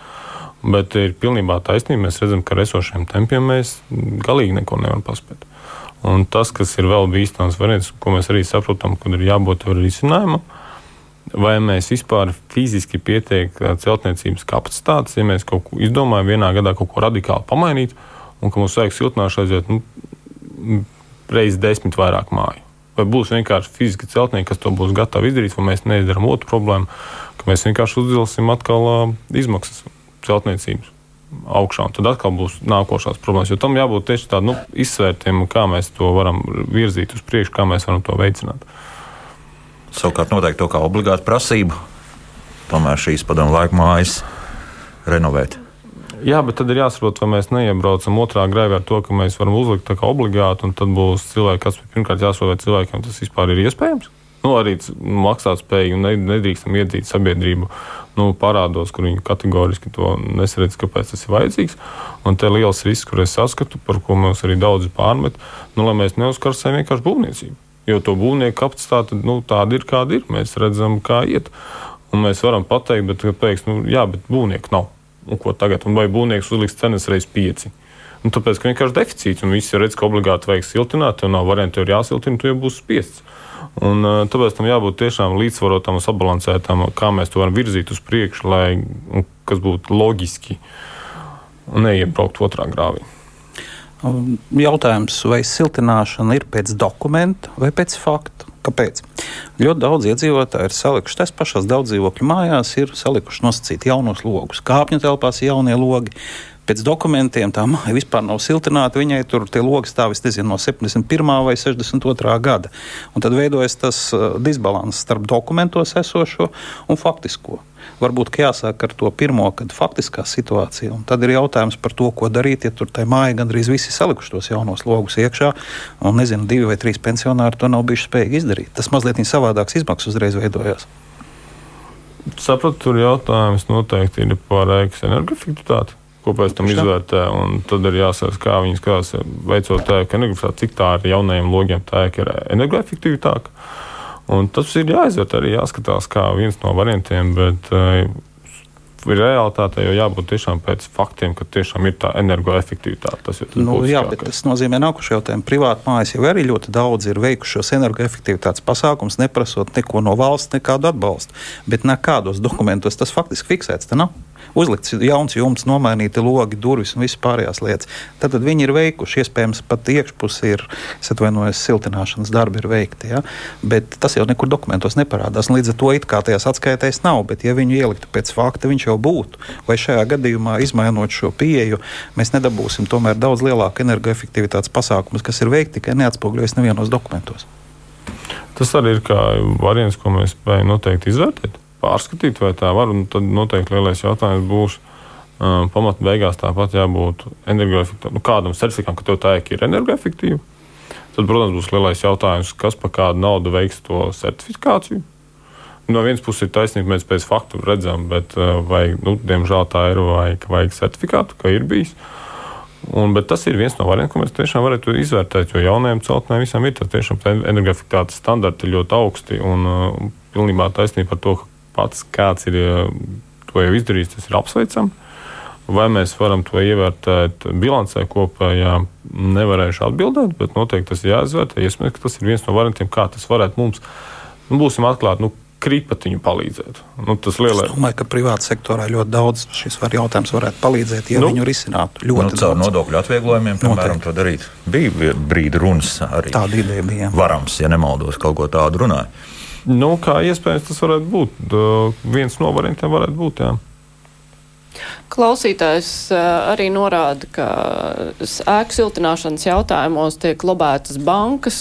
Bet ir pilnībā taisnība. Mēs redzam, ka ar esošiem tempiem mēs galīgi neko nevaram paspēt. Un tas, kas ir vēl bīstams variants, ko mēs arī saprotam, kad ir jābūt risinājumam, vai mēs vispār fiziski pietiekam celtniecības kapacitātes, ja mēs kaut ko izdomājam, vienā gadā kaut ko radikāli pamainīt, un ka mums vajag siltināšanu aiziet nu, reizes desmit vairāk māju. Vai būs vienkārši fiziski celtnieki, kas to būs gatavi izdarīt, vai mēs neizdarām otru problēmu, ka mēs vienkārši uzdilsim atkal uh, izmaksas celtniecības augšā. Tad atkal būs nākošās problēmas. Jo tam jābūt tieši tādam nu, izsvērtiem, kā mēs to varam virzīt uz priekšu, kā mēs varam to veicināt. Savukārt, noteikti to kā obligātu prasību, tomēr šīs padomu laika mājas renovēt. Jā, bet tad ir jāsaprot, vai mēs neiebraucam otrā grēvē ar to, ka mēs varam uzlikt tā kā obligāti, un tad būs cilvēki, kas pirmkārt jāsaprot, vai cilvēkiem tas vispār ir iespējams. Nu, arī maksātspēju un nedrīkstam iedzīt sabiedrību nu, parādos, kur viņi kategoriski to nesaredz, kāpēc tas ir vajadzīgs. Un te ir liels risks, kur es saskatu, par ko mums arī daudzi pārmet, nu, lai mēs neuzkarsējam vienkārši būvniecību. Jo to būvnieku kapacitāte nu, tāda ir, kāda ir. Mēs redzam, kā iet. Un mēs varam pateikt, bet tam, nu, jā, bet būvnieku nav. Un ko tagad? Un vai būvnieks uzliks cenas reizes pieci? Nu, tāpēc, ka vienkārši deficīts un visi redz, ka obligāti vajag siltināt, tev nav variantu, tev ir jāsiltina, tu jau būsi spiests. Un, tāpēc tam jābūt tiešām līdzsvarotam un sabalansētam, kā mēs to varam virzīt uz priekšu, lai tas būtu loģiski un neiebraukt otrā grāvī. Jautājums, vai siltināšana ir pēc dokumenta vai pēc fakta? Kāpēc? Ļoti daudz iedzīvotāji ir salikuši tās pašās daudz dzīvokļu mājās, ir salikuši nosacīt jaunos logus. Kāpņu telpās jaunie logi, pēc dokumentiem tā māja vispār nav siltināta. Viņai tur tie logi stāv nezinu, no 71. vai 62. gada. Un tad veidojas tas uh, disbalans starp dokumentos esošo un faktisko. Varbūt jāsāk ar to pirmo, kad faktiskā situācija. Un tad ir jautājums par to, ko darīt, ja tur tajā mājā gandrīz visi salikuši tos jaunos logus iekšā. Un nezinu, divi vai trīs pensionāri to nav bijuši spējīgi izdarīt. Tas mazliet savādāks izmaksas uzreiz veidojās. Sapratu, tur jautājums noteikti ir par energoefektivitāti ko pēc tam izvērtē. Tad ir jāsaka, kā viņi skatās, veicot ēku energoefektivitāti, cik tā ar jaunajiem logiem tā ēka ir energoefektivitāka. Un tas ir jāizvērtē arī jāskatās kā viens no variantiem. Bet, ir realitāte, jo jābūt tiešām pēc faktiem, ka tiešām ir tā energoefektivitāte. Tas ir nu, jā, bet tas nozīmē nākošais jautājums. Privāti mājas jau arī ļoti daudz ir veikuši šos energoefektivitātes pasākumus, neprasot neko no valsts, nekādu atbalstu. Bet nekādos dokumentos tas faktiski fiksēts. Tā nav uzlikts jauns jumts, nomainīti logi, durvis un visas pārējās lietas. Tad, tad viņi ir veikuši, iespējams, pat iekšpusē ir siltināšanas darbi ir veikti. Ja? Bet tas jau nekur dokumentos neparādās. Līdz ar to it kā tajās atskaitēs nav, bet ja viņu ieliktu pēc fakta, viņš jau būtu. Vai šajā gadījumā, izmainot šo pieeju, mēs nedabūsim tomēr daudz lielāku energoefektivitātes pasākumus, kas ir veikti tikai neatspoguļojas nevienos dokumentos. Tas arī ir variants, ko mēs spējam noteikti izvērtēt pārskatīt, vai tā var. Tad noteikti lielais jautājums būs. Uh, Pamatā beigās tāpat jābūt energoefektīvam. Nu, kādam certifikātam, ka tev tā ir energoefektīva. Tad, protams, būs lielais jautājums, kas par kādu naudu veiks to certifikāciju. no vienas puses ir taisnība, mēs pēc faktu redzam, bet vai, nu, diemžēl tā ir, vai vajag certifikātu, ka ir bijis. Un, tas ir viens no variantiem, ko mēs tiešām varētu izvērtēt, jo jaunajām celtnēm visam ir tiešām energoefektivitātes standarti ļoti augsti. Un uh, pilnībā taisnība par to, ka pats kāds ir to jau izdarījis, tas ir apsveicami. Vai mēs varam to ievērtēt bilancē kopējā, nevarēšu atbildēt, bet noteikti tas ir jāizvērtē. Iespējams, ka tas ir viens no variantiem, kā tas varētu mums, nu, būsim atklāti, nu, kripatiņu palīdzēt. Nu, tas lielai... Es domāju, ka privāta sektorā ļoti daudz šis var jautājums varētu palīdzēt, ja nu, viņi risinātu ļoti nu, caur nodokļu atvieglojumiem, piemēram, to darīt. Bija brīdi runas arī. Tāda ideja bija. Varams, ja nemaldos, kaut ko tādu runāja. Nu, kā iespējams tas varētu būt? Viens no variantiem varētu būt. Jā. Klausītājs arī norāda, ka ēku siltināšanas jautājumos tiek lobētas bankas,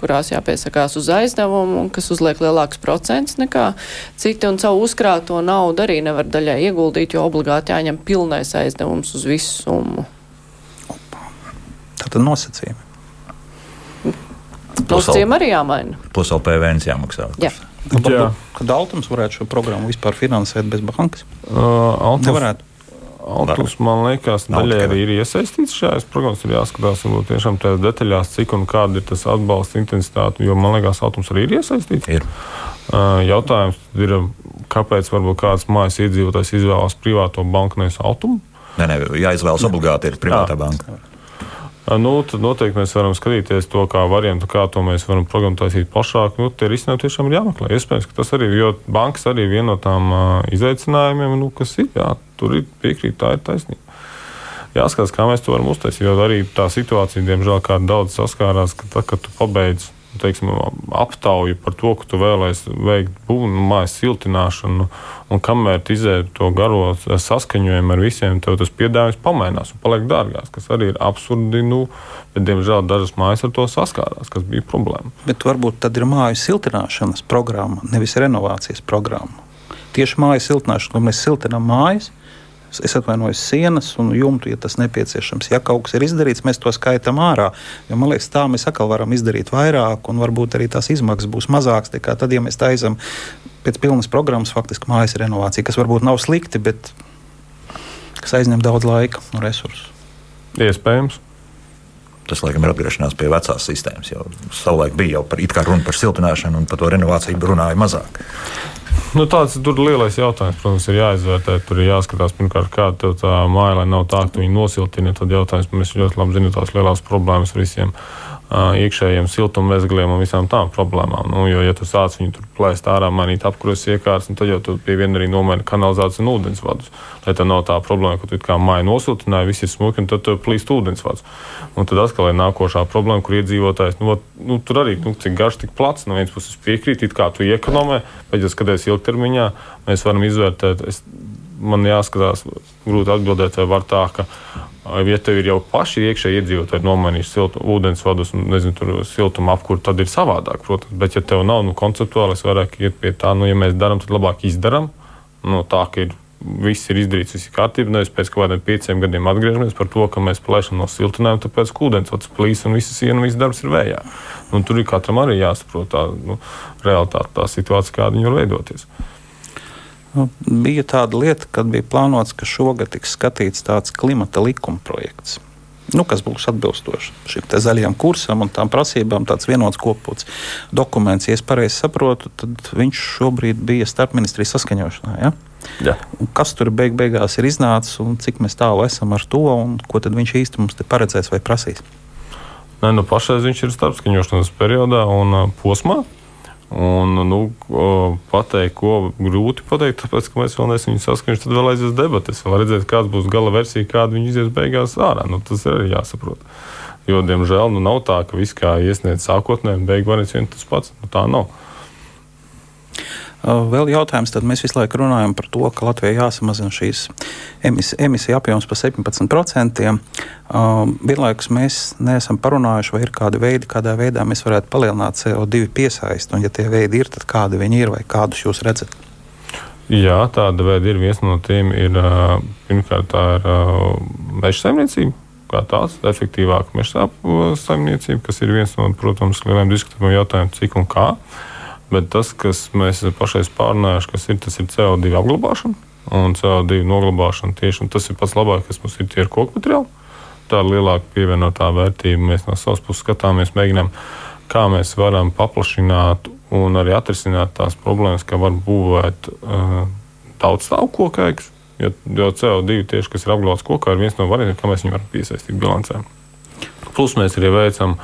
kurās jāpiesakās uz aizdevumu un kas uzliek lielāks procents nekā citi, un savu uzkrāto naudu arī nevar daļai ieguldīt, jo obligāti jāņem pilnais aizdevums uz visu summu. Tātad nosacījumi. Nosacījumi arī jāmaina. Plus vēl PVN jāmaksā. Jā. Kad Altums varētu šo programmu vispār finansēt bez bankas? Uh, Altums. Nevarētu. Autos, man liekas, daļai arī ir iesaistīts šajās programmās. Ir jāskatās, varbūt tiešām tādā detaļās, cik un kāda ir tas atbalsta intensitāte. Jo man liekas, autors arī ir iesaistīts. Ir. Jautājums ir, kāpēc varbūt kāds mājas iedzīvotājs izvēlās privāto banku nevis automu? Nē, nē, jāizvēlas obligāti ir privātā Jā. banka. Nu, tad noteikti mēs varam skatīties to kā variantu, kā to mēs varam programmēt plašāk. Nu, tie risinājumi tiešām ir jāmeklē. Iespējams, ka tas arī jo bankas arī ir viena no tām uh, izaicinājumiem, nu, kas ir. Jā, tur ir piekrīt, tā ir taisnība. Jāskatās, kā mēs to varam uztaisīt, jo arī tā situācija, diemžēl, kā daudz saskārās, ka tad, kad tu pabeidz teiksim, aptauju par to, ka tu vēlēsies veikt būvniecību, mājas siltināšanu, un kamēr izēju to garo saskaņojumu ar visiem, tev tas piedāvājums pamainās un paliek dārgāks, kas arī ir absurdi. Nu, bet, diemžēl, dažas mājas ar to saskārās, kas bija problēma. Bet varbūt tad ir māju siltināšanas programma, nevis renovācijas programma. Tieši mājas siltināšana, kur mēs siltinām mājas, es atvainojos, sienas un jumtu, ja tas nepieciešams. Ja kaut kas ir izdarīts, mēs to skaitām ārā. Jo, man liekas, tā mēs atkal varam izdarīt vairāk, un varbūt arī tās izmaksas būs mazākas nekā tad, ja mēs taisām pēc pilnas programmas faktiski mājas renovāciju, kas varbūt nav slikti, bet kas aizņem daudz laika un resursu. Iespējams. Tas, laikam, ir atgriešanās pie vecās sistēmas. Jau savulaik bija jau par, runa par siltināšanu, un par to renovāciju runāja mazāk. Nu, tāds tur lielais jautājums, protams, ir jāizvērtē. Tur ir jāskatās, pirmkārt, kāda tā māja, lai nav tā, ka viņi nosiltina. Tad jautājums, mēs ļoti labi zinām tās lielās problēmas visiem. Uh, iekšējiem siltumvezgliem un visām tām problēmām. Nu, jo, ja tu sāc viņu tur plēst ārā, mainīt apkurses iekārtas, tad jau tu pie viena arī nomaini kanalizāciju un ūdensvadus. Lai tā nav tā problēma, ka tu kā māja nosiltināji, viss ir smuki, un tad tu plīst ūdensvads. Un tad atkal ir nākošā problēma, kur iedzīvotājs, nu, nu tur arī, nu, cik garš, tik plats, no vienas puses piekrīt, it kā tu iekonomē, bet, ja skaties ilgtermiņā, mēs varam izvērtēt. Es, man jāskatās, grūti atbildēt, vai var tā, ka Ja tev ir jau paši iekšēji iedzīvotāji nomainījuši siltu, ūdens vadus un nezinu, siltumu apkūru, tad ir savādāk, protams. Bet, ja tev nav nu, konceptuāli, es vairāk iet pie tā, nu, ja mēs darām, tad labāk izdarām. Nu, tā kā ir viss ir izdarīts, viss ir kārtībā. Nevis pēc kaut kādiem pieciem gadiem atgriežamies par to, ka mēs plēšam no siltinājumu, tāpēc ka ūdens vats plīs un visa siena, viss darbs ir vējā. Un tur ir katram arī jāsaprot tā nu, realitāte, tā situācija, kāda viņa var veidoties. Nu, bija tāda lieta, kad bija plānots, ka šogad tiks skatīts tāds klimata likuma projekts. Nu, kas būs atbilstoši šim zaļajam kursam un tām prasībām, tāds vienots kopots dokuments. Ja es pareizi saprotu, tad viņš šobrīd bija starpministrijas saskaņošanā. Ja? Ja. Kas tur beig beigās ir iznācis un cik tālu esam ar to, un ko viņš īsti mums paredzēs vai prasīs? Nē, nu, pašais viņš ir starpskaņošanas periodā un uh, posmā. Un, nu, pateikt, ko grūti pateikt, tāpēc, ka mēs vēl neesam viņu saskaņojuši. Tad vēl aizies debates, vēl redzēt, kāda būs gala versija, kāda viņi izies beigās ārā. Nu, tas ir arī jāsaprot. Jo, diemžēl, nu, nav tā, ka viss kā iesniedz sākotnēji, beigu variants viens tas pats. Nu, tā nav. Vēl jautājums, tad mēs visu laiku runājam par to, ka Latvijai jāsamazina šīs emisiju emisiju apjoms par 17%. Vienlaikus mēs neesam parunājuši, vai ir kādi veidi, kādā veidā mēs varētu palielināt CO2 piesaisti. Un, ja tie veidi ir, tad kādi viņi ir vai kādus jūs redzat? Jā, tāda veida ir. Viens no tiem ir pirmkārt tā ir meža saimniecība. Kā tāds efektīvāka meža saimniecība, kas ir viens no, protams, lieliem diskutējumiem jautājumiem, cik un kā. Uh, Bet tas, kas mēs pašais pārnājuši, kas ir, tas ir CO2 apglabāšana un CO2 noglabāšana. Tieši un tas ir pats labākais, kas mums ir tie ir koku materiāli. Tā ir lielāka pievienotā vērtība. Mēs no savas puses skatāmies, mēģinām, kā mēs varam paplašināt un arī atrisināt tās problēmas, ka var būvēt uh, daudz stāvu kokaikus. Jo, jo CO2 tieši, kas ir apglabāts kokā, ir viens no variantiem, kā mēs viņu varam piesaistīt bilancēm. Plus mēs arī veicam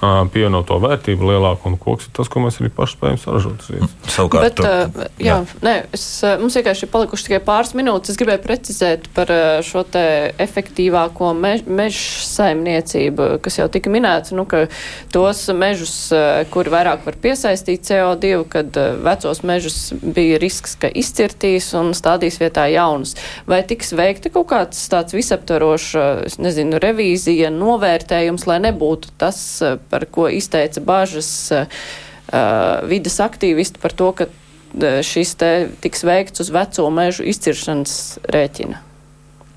pievienoto vērtību lielāku, un koks ir tas, ko mēs arī paši spējam saražot. Savukārt, Bet, tu, jā, jā. Nē, es, mums vienkārši ir palikuši tikai pāris minūtes. Es gribēju precizēt par šo te efektīvāko mež, mežu saimniecību, kas jau tika minēts, nu, ka tos mežus, kuri vairāk var piesaistīt CO2, kad vecos mežus bija risks, ka izcirtīs un stādīs vietā jaunus. Vai tiks veikta kaut kāds tāds visaptvarošs, es nezinu, revīzija, novērtējums, lai nebūtu tas par ko izteica bažas uh, vidas aktīvisti par to, ka šis te tiks veikts uz veco mežu izciršanas rēķina.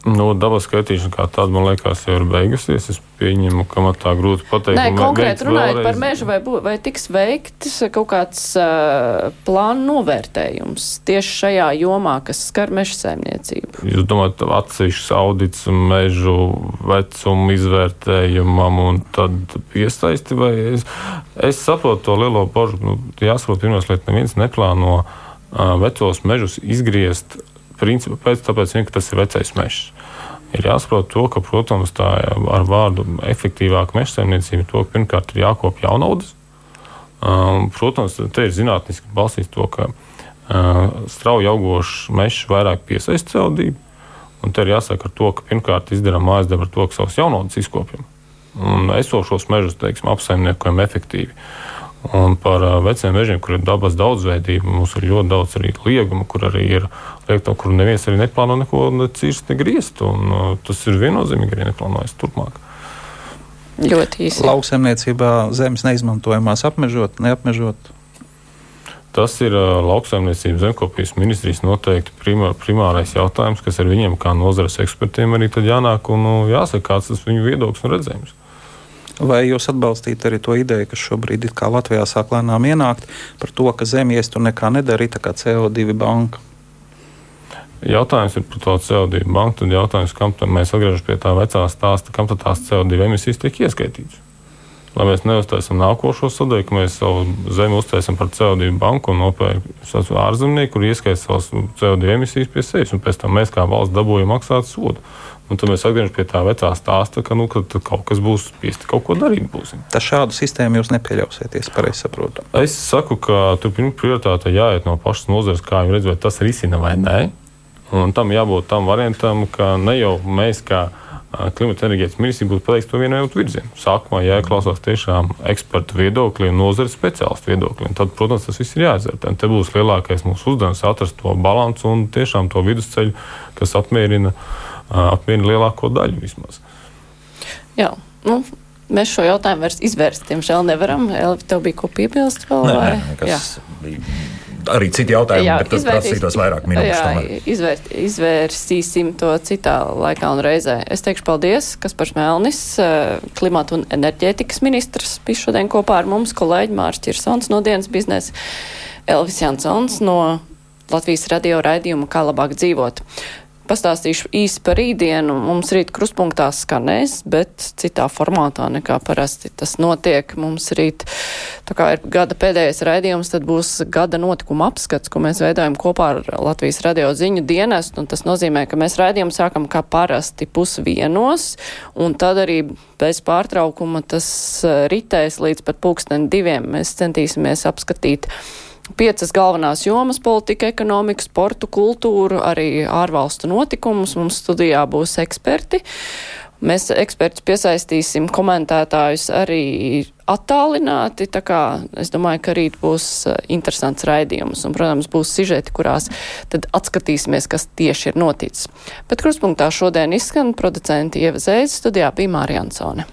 Nu, dabas skaitīšana kā tāda, man liekas, jau ir beigusies. Es pieņemu, ka man tā grūti pateikt. Nē, konkrēti runājot vēlreiz... par mežu, vai, vai tiks veikts kaut kāds uh, plānu novērtējums tieši šajā jomā, kas skar meža saimniecību? Jūs domājat, atsevišķs audits mežu vecumu izvērtējumam un tad piesaisti, vai es, es saprotu to lielo bažu, nu, jāsaprot pirmās lietas, neviens neplāno uh, vecos mežus izgriezt principu pēc, tāpēc, ka tas ir vecais mežs. Ir jāsaprot to, ka, protams, tā ar vārdu efektīvāka meža saimniecība, to pirmkārt ir jākopja jaunaudas. Um, protams, te ir zinātniski balstīts to, ka uh, strauji augošs mežs vairāk piesaista CO2. Un te ir jāsaka ar to, ka pirmkārt izdarām mājas darbu ar to, ka savus jaunaudas izkopjam. Un esošos mežus, teiksim, apsaimniekojam efektīvi. Un par veciem mežiem, kur ir dabas daudzveidība, mums ir ļoti daudz arī lieguma, kur arī ir liekta, kur neviens arī neplāno neko cirst, ne griezt. Un, uh, tas ir viennozīmīgi arī neplānojas turpmāk. Ļoti īsi. Lauksaimniecībā zemes neizmantojamās apmežot, neapmežot. Tas ir uh, lauksaimniecības zemkopības ministrijas noteikti primār, primārais jautājums, kas ar viņiem, kā nozares ekspertiem, arī jānāk un uh, jāsaka, kāds tas viņu viedoklis un redzējums. Vai jūs atbalstītu arī to ideju, kas šobrīd Latvijā sāk lēnām ienākt par to, ka zemies tur nekā nedara, tā kā CO2 banka? Jautājums ir par to CO2 banku. Tad jautājums, kam tad mēs atgriežamies pie tā vecā stāsta, kam tad tās CO2 emisijas tiek ieskaitītas? Lai mēs neuztaisām nākošo sadaļu, ka mēs savu zemi uztaisām par CO2 banku un nopērkam ārzemnieku, kur ieskaita savas CO2 emisijas pie sevis, un pēc tam mēs kā valsts dabūjam maksāt sodu. Un tad mēs atgriežamies pie tā vecā stāsta, ka, nu, ka kaut kas būs spiesti kaut ko darīt. Būsim. Tā šādu sistēmu jūs nepieļausieties, pareizi saprotu. Es saku, ka tur pirmā prioritāte jāiet no pašas nozares, kā jau redzat, vai tas risina vai nē. Un tam jābūt tam variantam, ka ne jau mēs kā klimata enerģētikas ministrija būtu pateikts to vienotu virzienu. Sākumā jāklausās tiešām ekspertu viedokļi un nozares speciālistu viedokļi. Un tad, protams, tas viss ir jāizvērtē. Te būs lielākais mūsu uzdevums atrast to balansu un tiešām to vidusceļu, kas apmierina uh, apmierina lielāko daļu vismaz. Jā, nu, mēs šo jautājumu vairs izvērst, diemžēl nevaram. Elvi, tev bija ko piebilst vēl? Nē, nē, kas bija arī citi jautājumi, jā, bet tas prasītos vairāk minūtes. Jā, izvērt, izvērsīsim to citā laikā un reizē. Es teikšu paldies, kas par Smelnis, klimata un enerģētikas ministrs, bija šodien kopā ar mums, kolēģi Mārs Čirsons no dienas biznesa, Elvis Jansons no Latvijas radio raidījuma Kā labāk dzīvot. Pastāstīšu īsi par rītdienu. Mums rīt krustpunktā skanēs, bet citā formātā nekā parasti tas notiek. Mums rīt, tā kā ir gada pēdējais raidījums, tad būs gada notikuma apskats, ko mēs veidojam kopā ar Latvijas radio ziņu dienestu. Tas nozīmē, ka mēs raidījumu sākam kā parasti pusvienos, un tad arī bez pārtraukuma tas eh, ritēs līdz pat pulksten diviem. Mēs centīsimies apskatīt piecas galvenās jomas - politika, ekonomika, sportu, kultūru, arī ārvalstu notikumus. Mums studijā būs eksperti. Mēs ekspertus piesaistīsim komentētājus arī attālināti, tā kā es domāju, ka rīt būs eh, interesants raidījums un, protams, būs sižeti, kurās tad atskatīsimies, kas tieši ir noticis. Bet kruspunktā šodien izskan producenti Ieva Zēdzes studijā bija Mārija Ansone.